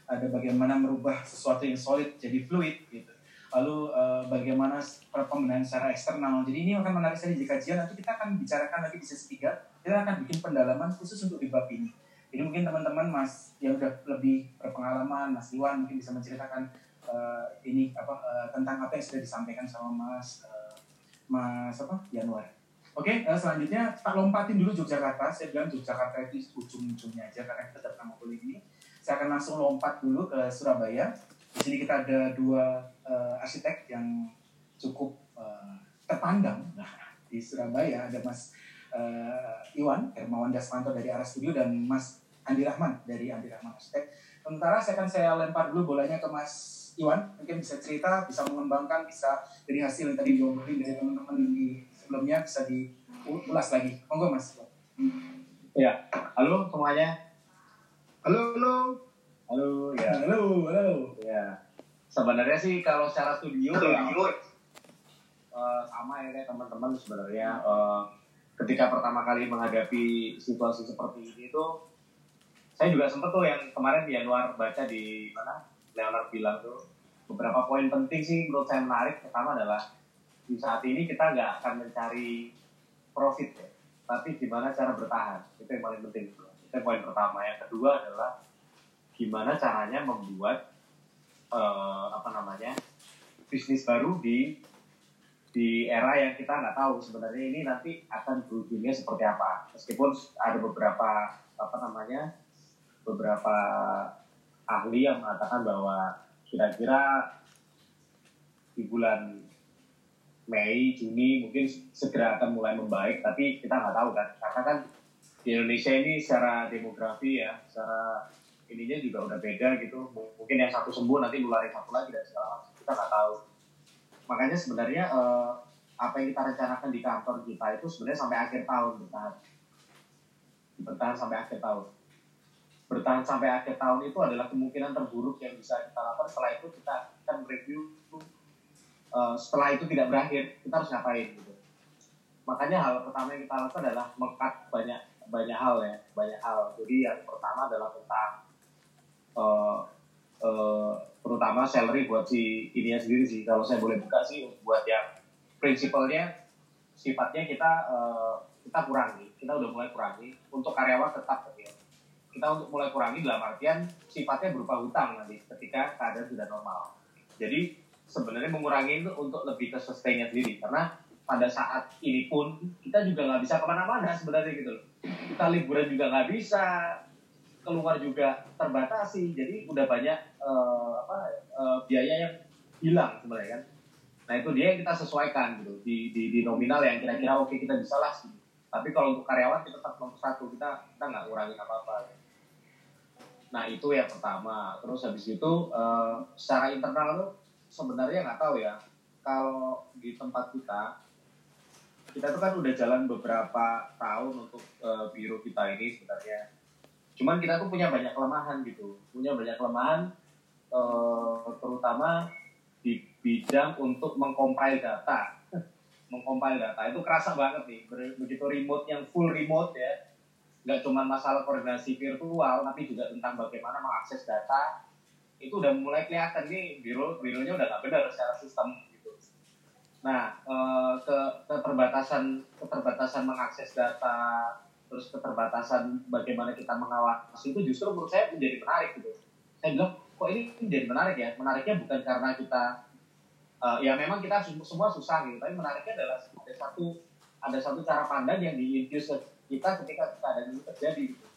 ada bagaimana merubah sesuatu yang solid jadi fluid gitu. Lalu eh, bagaimana pembenahan secara eksternal. Jadi ini akan menarik sekali di kajian. Nanti kita akan bicarakan lagi di sesi 3. Kita akan bikin pendalaman khusus untuk di bab ini. Jadi mungkin teman-teman Mas yang udah lebih berpengalaman, Mas Iwan mungkin bisa menceritakan eh, ini apa eh, tentang apa yang sudah disampaikan sama Mas eh, Mas apa Januar. Oke, eh, selanjutnya tak lompatin dulu Yogyakarta. Saya bilang Yogyakarta itu ujung-ujungnya aja karena kita datang kuliah ini. Saya akan langsung lompat dulu ke Surabaya. Di sini kita ada dua eh, arsitek yang cukup eh, terpandang. Nah, di Surabaya ada Mas eh, Iwan Hermawan Dasmanto dari Arah Studio dan Mas Andi Rahman dari Andi Rahman Arsitek. Sementara saya akan saya lempar dulu bolanya ke Mas Iwan. Mungkin bisa cerita, bisa mengembangkan, bisa dari hasil yang tadi diobrolin dari teman-teman di sebelumnya bisa diulas lagi. Monggo Mas. Ya, halo semuanya. Halo, halo. Halo, ya. Halo, halo. Ya. Sebenarnya sih kalau secara studio, ya, eh, sama ya kayak teman-teman sebenarnya eh, ketika pertama kali menghadapi situasi seperti ini tuh saya juga sempet tuh yang kemarin di Januar baca di mana Leonard bilang tuh beberapa poin penting sih menurut saya menarik. Pertama adalah di saat ini kita nggak akan mencari profit ya tapi gimana cara bertahan. Itu yang paling penting. Itu poin pertama. Yang kedua adalah gimana caranya membuat eh, apa namanya bisnis baru di di era yang kita nggak tahu sebenarnya ini nanti akan berujungnya seperti apa. Meskipun ada beberapa apa namanya beberapa ahli yang mengatakan bahwa kira-kira di bulan Mei Juni mungkin segera akan mulai membaik tapi kita nggak tahu kan. Karena kan di Indonesia ini secara demografi ya secara ininya juga udah beda gitu. Mungkin yang satu sembuh nanti nularin satu lagi dan segala macam. Kita nggak tahu. Makanya sebenarnya eh, apa yang kita rencanakan di kantor kita itu sebenarnya sampai akhir tahun bertahan bertahan sampai akhir tahun bertahan sampai akhir tahun itu adalah kemungkinan terburuk yang bisa kita lakukan. Setelah itu kita akan review eh, setelah itu tidak berakhir kita harus ngapain gitu. Makanya hal pertama yang kita lakukan adalah mengkat banyak banyak hal ya banyak hal. Jadi yang pertama adalah tentang eh, eh, terutama salary buat si ininya sendiri sih. Kalau saya boleh buka sih buat yang prinsipalnya sifatnya kita eh, kita kurangi. Kita udah mulai kurangi. Untuk karyawan tetap. Kita untuk mulai kurangi dalam artian sifatnya berupa hutang nanti ketika keadaan sudah normal. Jadi sebenarnya mengurangi itu untuk lebih ke sustainnya sendiri. Karena pada saat ini pun kita juga nggak bisa ke mana-mana sebenarnya gitu loh. Kita liburan juga nggak bisa keluar juga terbatasi. Jadi udah banyak eh, apa eh, biaya yang hilang sebenarnya kan. Nah itu dia yang kita sesuaikan gitu di di, di nominal yang kira-kira oke kita bisa lah gitu. tapi kalau untuk karyawan kita tetap nomor satu. Kita kita nggak ngurangin apa apa nah itu yang pertama. Terus habis itu eh, secara internal tuh sebenarnya nggak tahu ya. Kalau di tempat kita kita tuh kan udah jalan beberapa tahun untuk eh, biro kita ini sebenarnya. Cuman kita tuh punya banyak kelemahan gitu. Punya banyak kelemahan eh, terutama di bidang untuk mengcompile data. <laughs> Mengcompile data. Itu kerasa banget nih. Begitu remote yang full remote ya nggak cuma masalah koordinasi virtual tapi juga tentang bagaimana mengakses data itu udah mulai kelihatan nih biro bironya udah nggak benar secara sistem gitu. Nah eh, ke keterbatasan keterbatasan mengakses data terus keterbatasan bagaimana kita mengawasi itu justru menurut saya menjadi menarik gitu. Saya bilang kok ini menjadi menarik ya? Menariknya bukan karena kita eh, ya memang kita sem- semua susah gitu tapi menariknya adalah ada satu ada satu cara pandang yang diinfuse kita ketika keadaan itu terjadi gitu.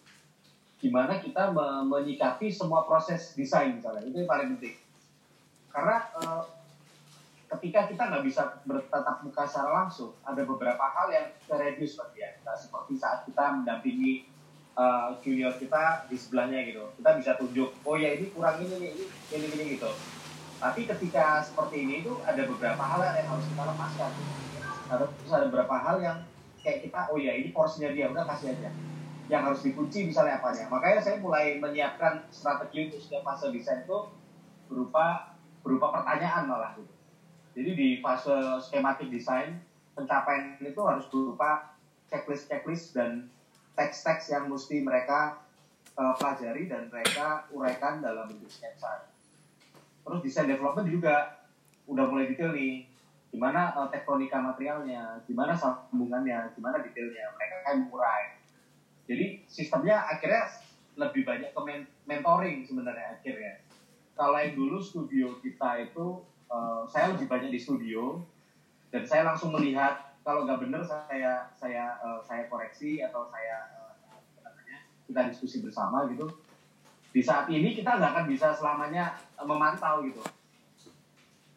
Gimana kita me- menyikapi semua proses desain misalnya itu yang paling penting. Karena eh, ketika kita nggak bisa bertatap muka secara langsung, ada beberapa hal yang terreduce ya. Nah, seperti saat kita mendampingi eh, junior kita di sebelahnya gitu, kita bisa tunjuk, oh ya ini kurang ini ini ini ini gitu. Tapi ketika seperti ini itu ada beberapa hal yang harus kita lepaskan. Ada terus ada beberapa hal yang kayak kita, oh ya ini porsinya dia, udah kasih aja. Yang harus dikunci misalnya apanya. Makanya saya mulai menyiapkan strategi untuk setiap fase desain itu berupa berupa pertanyaan malah gitu. Jadi di fase skematik desain pencapaian itu harus berupa checklist-checklist dan teks-teks yang mesti mereka eh, pelajari dan mereka uraikan dalam bentuk sketsa. Terus desain development juga udah mulai detail nih. Gimana eh, tektonika materialnya, gimana sambungannya, gimana detailnya. Mereka kayak mengurai. Jadi sistemnya akhirnya lebih banyak ke men- mentoring sebenarnya akhirnya. Kalau yang dulu studio kita itu eh, saya lebih banyak di studio dan saya langsung melihat kalau nggak benar saya saya eh, saya koreksi atau saya namanya kita diskusi bersama gitu. Di saat ini kita nggak akan bisa selamanya memantau gitu.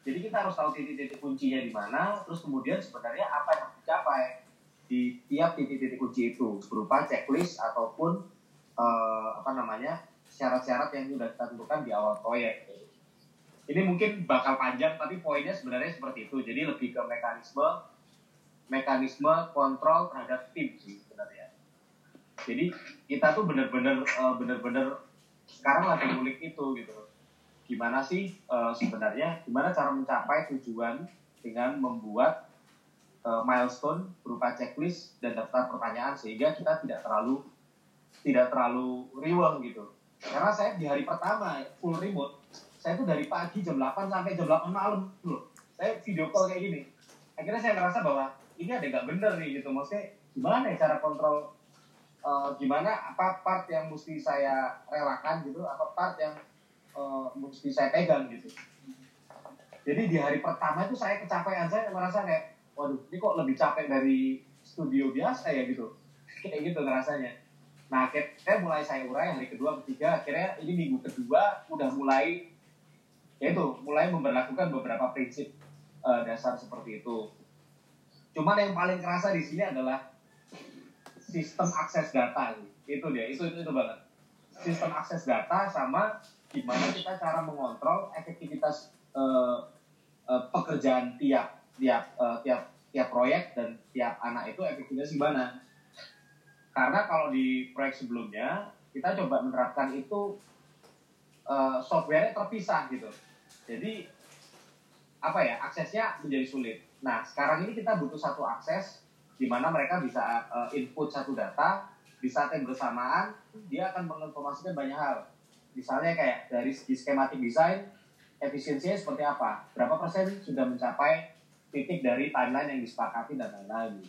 Jadi kita harus tahu titik-titik kuncinya di mana, terus kemudian sebenarnya apa yang dicapai di tiap titik-titik kunci itu berupa checklist ataupun eh, apa namanya syarat-syarat yang sudah kita tentukan di awal proyek. Ini mungkin bakal panjang, tapi poinnya sebenarnya seperti itu. Jadi lebih ke mekanisme mekanisme kontrol terhadap tim sih sebenarnya. Jadi kita tuh bener-bener eh, bener-bener sekarang lagi ngulik itu gitu. Gimana sih eh, sebenarnya, gimana cara mencapai tujuan dengan membuat eh, milestone berupa checklist dan daftar pertanyaan sehingga kita tidak terlalu tidak terlalu riweng gitu. Karena saya di hari pertama full remote, saya tuh dari pagi jam 8 sampai jam 8 malam loh. Saya video call kayak gini. Akhirnya saya ngerasa bahwa ini ada nggak bener nih gitu. Maksudnya gimana ya cara kontrol eh, gimana apa part yang mesti saya relakan gitu, apa part yang eh, mesti saya pegang gitu. Jadi di hari pertama itu saya kecapean saya merasa kayak, waduh ini kok lebih capek dari studio biasa ya gitu. <laughs> Kayak gitu rasanya. Nah, akhirnya mulai saya urai hari kedua, ketiga, akhirnya ini minggu kedua udah mulai yaitu mulai memperlakukan beberapa prinsip eh, dasar seperti itu. Cuman yang paling kerasa di sini adalah sistem akses data. Itu dia, itu itu, itu banget. Sistem akses data sama gimana kita cara mengontrol efektivitas eh, eh, pekerjaan tiap tiap eh, tiap tiap proyek dan tiap anak itu efektivitas gimana. Karena kalau di proyek sebelumnya kita coba menerapkan itu eh, software terpisah gitu. Jadi apa ya aksesnya menjadi sulit. Nah sekarang ini kita butuh satu akses di mana mereka bisa eh, input satu data di saat yang bersamaan dia akan menginformasikan banyak hal. Misalnya kayak dari segi skematik desain efisiensinya seperti apa, berapa persen sudah mencapai titik dari timeline yang disepakati dan lain-lain.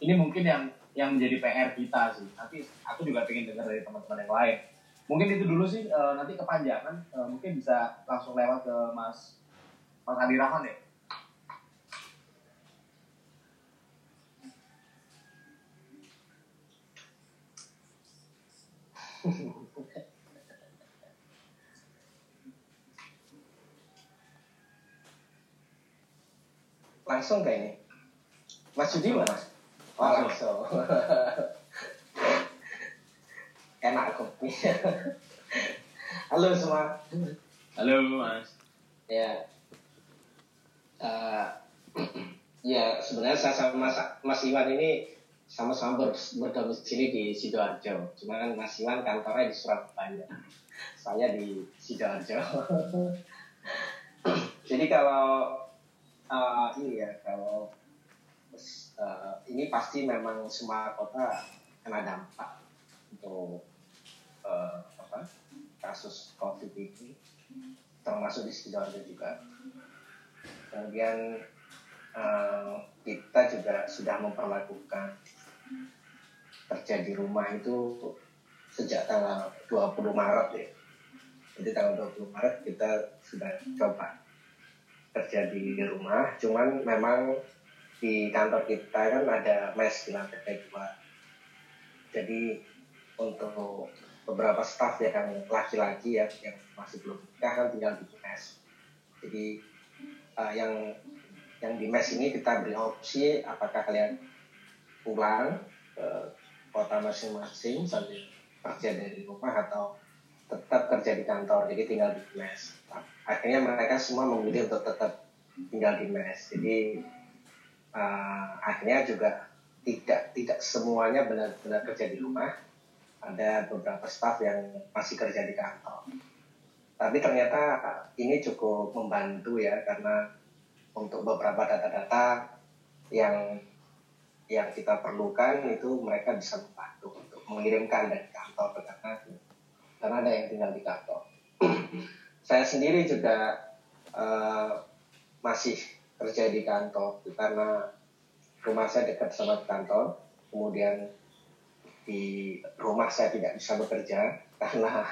Ini mungkin yang yang menjadi PR kita sih. Nanti aku juga pengen dengar dari teman-teman yang lain. Mungkin itu dulu sih, eh, nanti kepanjangan, eh, mungkin bisa langsung lewat ke Mas Mas Adi Rahman ya. Langsung kayak ini. Mas Yudi mana? Mas? Oh, langsung. <laughs> Enak kopi. <laughs> Halo semua. Halo Mas. Ya. Eh, <clears throat> ya sebenarnya saya sama Mas, Mas Iwan ini sama-sama ber, berdomisili di Sidoarjo. Cuma kan Mas Iwan kantornya di Surabaya. Saya di Sidoarjo. <laughs> Jadi kalau eh, ini ya kalau eh, ini pasti memang semua kota kena dampak untuk eh, apa kasus COVID ini termasuk di Sidoarjo juga. Kemudian eh, kita juga sudah memperlakukan kerja di rumah itu sejak tanggal 20 Maret ya. Jadi tanggal 20 Maret kita sudah coba kerja di rumah. Cuman memang di kantor kita kan ada mes di lantai dua. Jadi untuk beberapa staff yang laki-laki ya yang masih belum nikah kan tinggal di mes. Jadi uh, yang yang di mes ini kita beri opsi apakah kalian pulang ke kota masing-masing sambil kerja dari rumah atau tetap kerja di kantor jadi tinggal di mes. Akhirnya mereka semua memilih untuk tetap tinggal di mes. Jadi uh, akhirnya juga tidak tidak semuanya benar-benar kerja di rumah. Ada beberapa staff yang masih kerja di kantor. Tapi ternyata ini cukup membantu ya karena untuk beberapa data-data yang yang kita perlukan itu mereka bisa membantu untuk mengirimkan dari kantor ke karena karena ada yang tinggal di kantor. Saya sendiri juga uh, masih kerja di kantor. Karena rumah saya dekat sama kantor kemudian di rumah saya tidak bisa bekerja <laughs> karena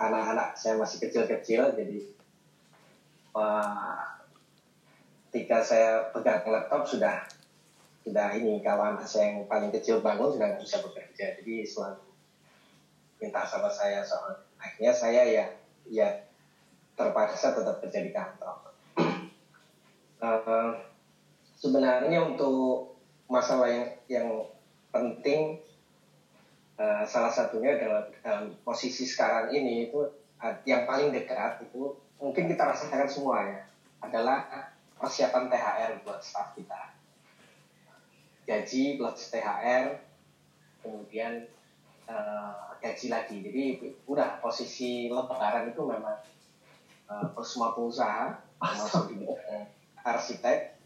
anak-anak saya masih kecil-kecil jadi uh, ketika saya pegang laptop sudah sudah ini kalau saya yang paling kecil bangun sudah nggak bisa bekerja. Jadi selalu minta sama saya soal. Akhirnya saya ya ya terpaksa tetap kerja di kantor. Uh, sebenarnya untuk masalah yang yang penting uh, salah satunya adalah dalam posisi sekarang ini itu uh, yang paling dekat itu mungkin kita rasakan semua ya adalah persiapan THR buat staff kita. Gaji plus THR kemudian uh, gaji lagi. Jadi udah posisi lebaran itu memang uh, semua pengusaha termasuk di arsitek.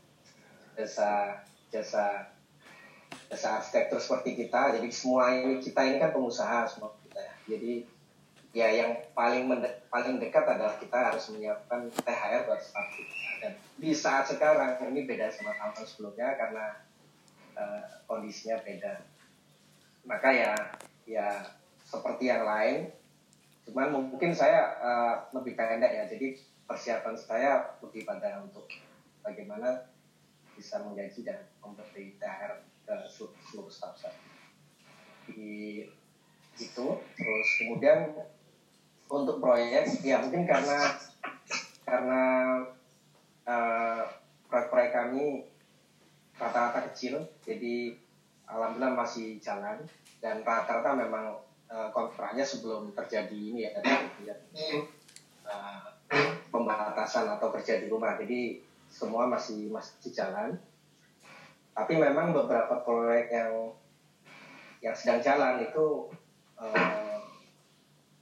Jasa jasa jasa arsitektur seperti kita. Jadi semua ini kita ini kan pengusaha semua kita. Jadi ya yang paling mende- paling dekat adalah kita harus menyiapkan THR buat staff kita dan di saat sekarang ini beda sama tahun sebelumnya karena uh, kondisinya beda. Maka ya ya seperti yang lain cuman mungkin saya uh, lebih pendek ya jadi persiapan saya lebih pada untuk bagaimana bisa menggaji dan memberi THR ke seluruh staff saya. Di itu terus kemudian untuk proyek ya mungkin karena karena uh, proyek-proyek kami rata-rata kecil jadi alhamdulillah masih jalan dan rata-rata memang uh, kontraknya sebelum terjadi ini ya uh, pembatasan atau kerja di rumah jadi semua masih masih jalan. Tapi memang beberapa proyek yang yang sedang jalan itu uh,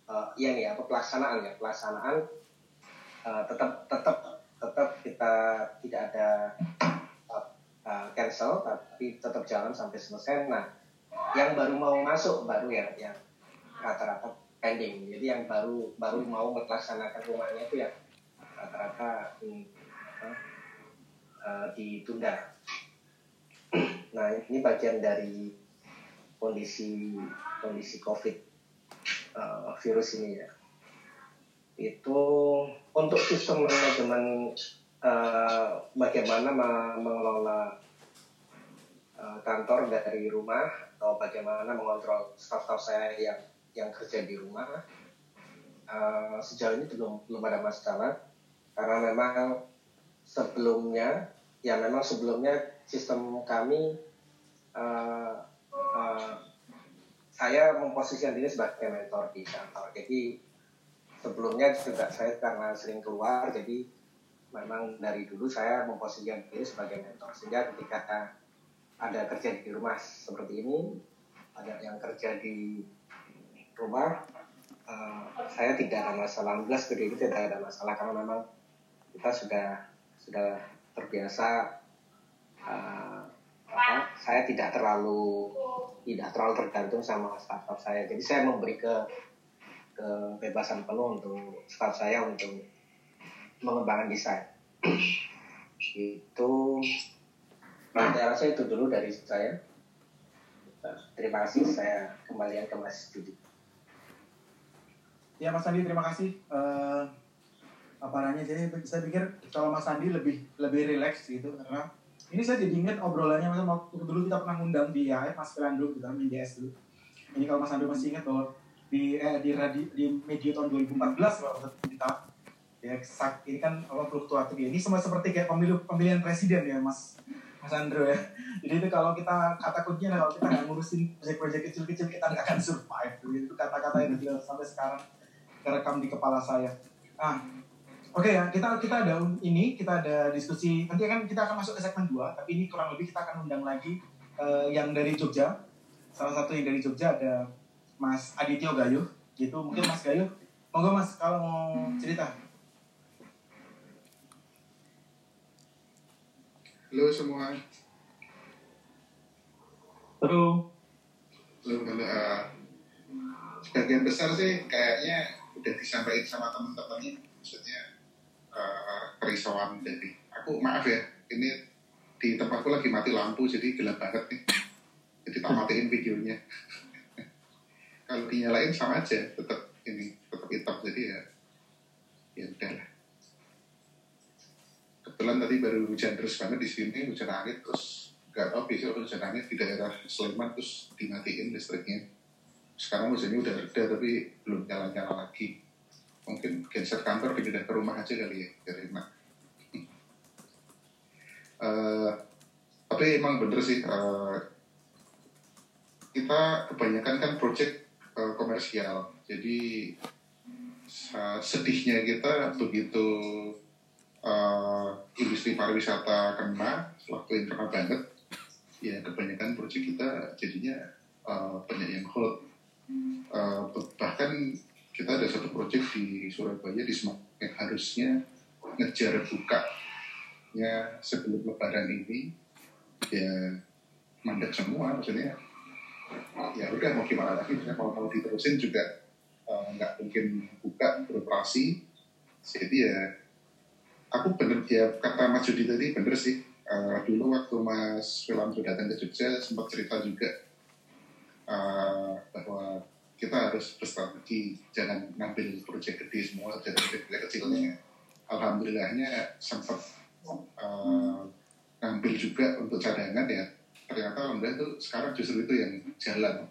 uh, iya nih apa pelaksanaan ya pelaksanaan uh, tetap tetap tetap kita tidak ada uh, uh, cancel tapi tetap jalan sampai selesai. Nah yang baru mau masuk baru ya yang rata-rata pending. Jadi yang baru baru mau melaksanakan rumahnya itu ya rata-rata hmm, uh, ditunda. <clears throat> Nah ini bagian dari kondisi kondisi COVID uh, virus ini ya. Itu untuk sistem manajemen uh, bagaimana mengelola uh, kantor dari rumah atau bagaimana mengontrol staff-staff saya yang yang kerja di rumah uh, sejauh ini belum belum ada masalah. Karena memang sebelumnya ya memang sebelumnya sistem kami uh, uh, saya memposisikan diri sebagai mentor di kantor. Jadi sebelumnya juga saya karena sering keluar jadi memang dari dulu saya memposisikan diri sebagai mentor. Sehingga ketika ada kerja di rumah seperti ini ada yang kerja di rumah uh, saya tidak ada masalah. Alhamdulillah seperti itu tidak ada masalah karena memang kita sudah sudah terbiasa uh, apa, saya tidak terlalu tidak terlalu tergantung sama startup saya. Jadi saya memberi ke kebebasan penuh untuk staff saya untuk mengembangkan desain. Itu saya rasa itu dulu dari saya. Terima kasih. Saya kembalian ke Mas Judi ya Mas Andi terima kasih uh, apa namanya jadi saya pikir kalau Mas Andi lebih lebih rileks gitu karena ini saya jadi ingat obrolannya waktu dulu kita pernah ngundang di IAF Mas Firando kita main DS dulu Ini kalau Mas Andro masih ingat bahwa di eh, di radi, di medio tahun 2014 kalau kita ya sak ini kan apa fluktuatif ya. Ini sama seperti kayak pemilu pemilihan presiden ya Mas Mas Andro ya. Jadi itu kalau kita kata kuncinya kalau kita nggak ngurusin proyek-proyek kecil-kecil kita nggak akan survive. Itu kata-kata yang sampai sekarang terekam di kepala saya. Ah, Oke ya, kita kita ada ini, kita ada diskusi. Nanti kan kita akan masuk ke segmen 2, tapi ini kurang lebih kita akan undang lagi eh, yang dari Jogja. Salah satu yang dari Jogja ada Mas Adityo Galuh. Gitu, mungkin Mas Galuh. Monggo Mas kalau mau cerita. Halo semua. Halo. Halo, halo. eh, sebagian besar sih kayaknya udah disampaikan sama teman-temannya. Maksudnya eh, kerisauan dari aku maaf ya. Ini di tempatku lagi mati lampu jadi gelap banget nih. Jadi tak matiin videonya. <laughs> Kalau dinyalain sama aja, tetap ini tetap hitam jadi ya ya udahlah. Kebetulan tadi baru hujan terus banget di sini, hujan angin terus nggak tahu besok hujan angin di daerah Sleman terus dimatiin listriknya. Sekarang hujannya udah reda tapi belum nyala-nyala lagi. Mungkin geser kantor pindah ke rumah aja kali ya, biar enak. <laughs> Eh, tapi emang bener sih, eh, kita kebanyakan kan project eh, komersial. Jadi sedihnya kita begitu eh, industri pariwisata kena waktu yang kena banget ya kebanyakan proyek kita jadinya eh, banyak yang hold Eh, bahkan kita ada satu proyek di Surabaya di Semarang yang harusnya ngejar bukanya sebelum lebaran ini ya mandek semua maksudnya ya udah mau gimana lagi? Misalnya kalau mau diterusin juga eh, nggak mungkin buka beroperasi. Jadi ya aku bener ya kata Mas Judi tadi bener sih. Eh, dulu waktu Mas Wilanto datang ke Jogja sempat cerita juga eh, bahwa kita harus berstrategi jangan ngambil proyek gede semua jadi proyek kecilnya alhamdulillahnya sempat eh, ngambil juga untuk cadangan ya. Ternyata alhamdulillah itu sekarang justru itu yang jalan.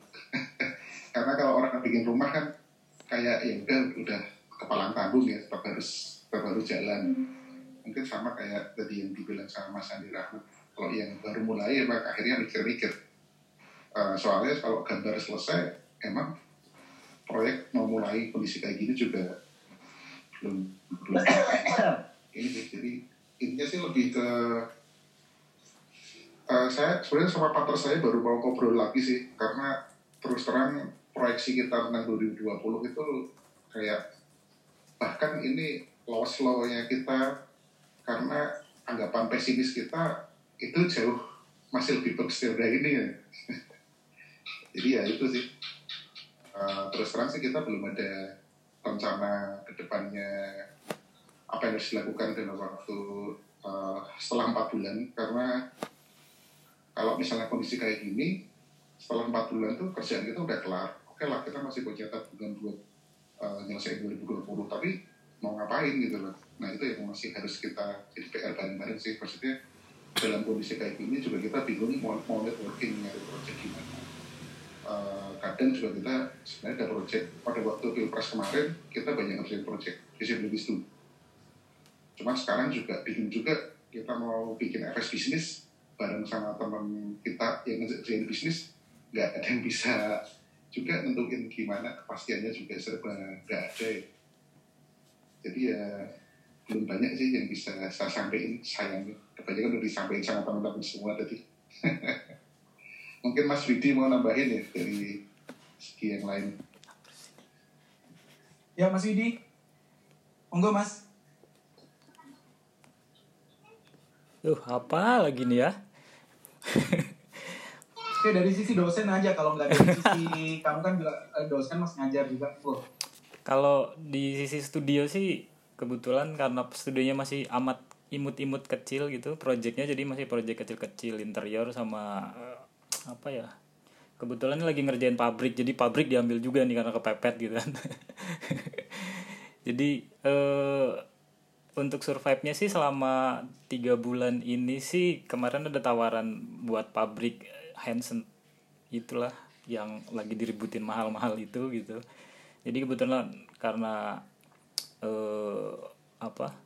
<laughs> Karena kalau orang bikin rumah kan kayak ya udah udah kepalang tanggung ya tetap harus tetap harus jalan. Mungkin sama kayak tadi yang dibilang sama Mas Andi Rahmat kalau yang baru mulai emang akhirnya mikir-mikir Eh, soalnya kalau gambar selesai emang proyek mau mulai kondisi kayak gini juga belum belum ini sih jadi intinya sih lebih ke eh, saya sebenarnya sama partner saya baru mau ngobrol lagi sih karena terus terang proyeksi kita tentang 2020 itu kayak bahkan ini loss slow-nya kita karena anggapan pesimis kita itu jauh masih lebih bagus dari ini ya. <laughs> Jadi ya itu sih. Eh, terus terang sih kita belum ada rencana ke depannya apa yang harus dilakukan dalam waktu eh, setelah empat bulan. Karena kalau misalnya kondisi kayak gini setelah empat bulan tuh kerjaan kita udah kelar. Oke lah kita masih tabungan buat eh, nyelesain 2020 tapi mau ngapain gitu loh. Nah itu yang masih harus kita jadi PR bareng-bareng sih. Maksudnya dalam kondisi kayak gini juga kita bingung mau, mau networking nyari project gimana Eh, kadang juga kita sebenarnya ada project. Pada waktu pilpres kemarin kita banyak ngerjain project visibility itu cuma sekarang juga bingung juga kita mau bikin FS bisnis bareng sama teman kita yang ngerjain bisnis nggak ada yang bisa juga nentuin gimana kepastiannya juga serba nggak ada ya. jadi ya belum banyak sih yang bisa saya sampaikan sayangnya kebanyakan udah disampaikan sama teman-teman semua tadi <laughs> mungkin Mas Widi mau nambahin ya dari segi yang lain Ya Mas Widi. Monggo Mas. Duh, apa lagi nih ya? <laughs> Oke dari sisi dosen aja kalau nggak dari sisi <laughs> kamu kan juga eh, dosen mas ngajar juga. Wah, Kalau di sisi studio sih kebetulan karena studionya masih amat imut-imut kecil gitu, projectnya jadi masih project kecil-kecil interior sama eh, apa ya? Kebetulan lagi ngerjain pabrik, jadi pabrik diambil juga nih karena kepepet gitu kan. <laughs> jadi eh untuk survive-nya sih selama tiga bulan ini sih kemarin ada tawaran buat pabrik Hansen itulah yang lagi diributin mahal-mahal itu gitu jadi kebetulan karena eh, apa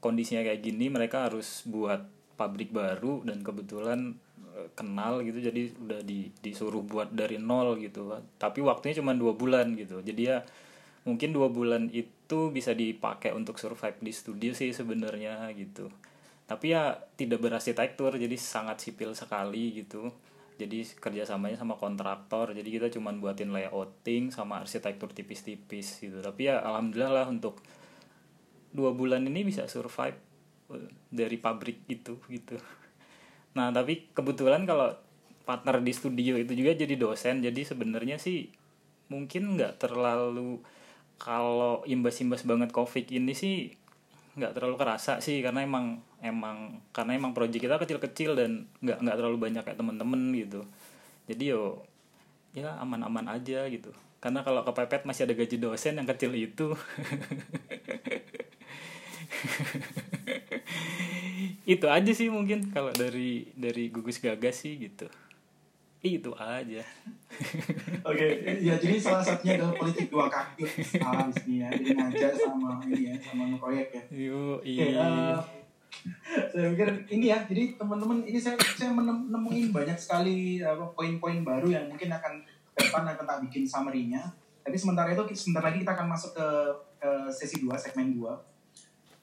kondisinya kayak gini mereka harus buat pabrik baru dan kebetulan kenal gitu jadi udah di, disuruh buat dari nol gitu. Tapi waktunya cuma dua bulan gitu. Jadi ya mungkin dua bulan itu bisa dipakai untuk survive di studio sih sebenarnya gitu. Tapi ya tidak berarsitektur jadi sangat sipil sekali gitu. Jadi kerjasamanya sama kontraktor jadi kita cuma buatin layouting sama arsitektur tipis-tipis gitu. Tapi ya alhamdulillah lah untuk dua bulan ini bisa survive eh, dari pabrik itu gitu nah tapi kebetulan kalau partner di studio itu juga jadi dosen jadi sebenarnya sih mungkin nggak terlalu kalau imbas-imbas banget covid ini sih nggak terlalu kerasa sih karena emang emang karena emang proyek kita kecil-kecil dan nggak nggak terlalu banyak kayak temen-temen gitu. Jadi yo ya aman-aman aja gitu. Karena kalau kepepet masih ada gaji dosen yang kecil itu <laughs> itu aja sih mungkin kalau dari dari gugus gagas sih gitu itu aja <laughs> Oke, ya jadi salah satunya adalah politik dua kaki ah, di sini ya. Jadi ngajar sama ini ya, sama proyek ya. Yo, Oke, eh, saya pikir ini ya. Jadi teman-teman ini saya saya menem- nemuin banyak sekali apa, poin-poin baru yang mungkin akan ke depan akan tak bikin summary-nya. Tapi sementara itu sebentar lagi kita akan masuk ke, ke sesi 2, segmen 2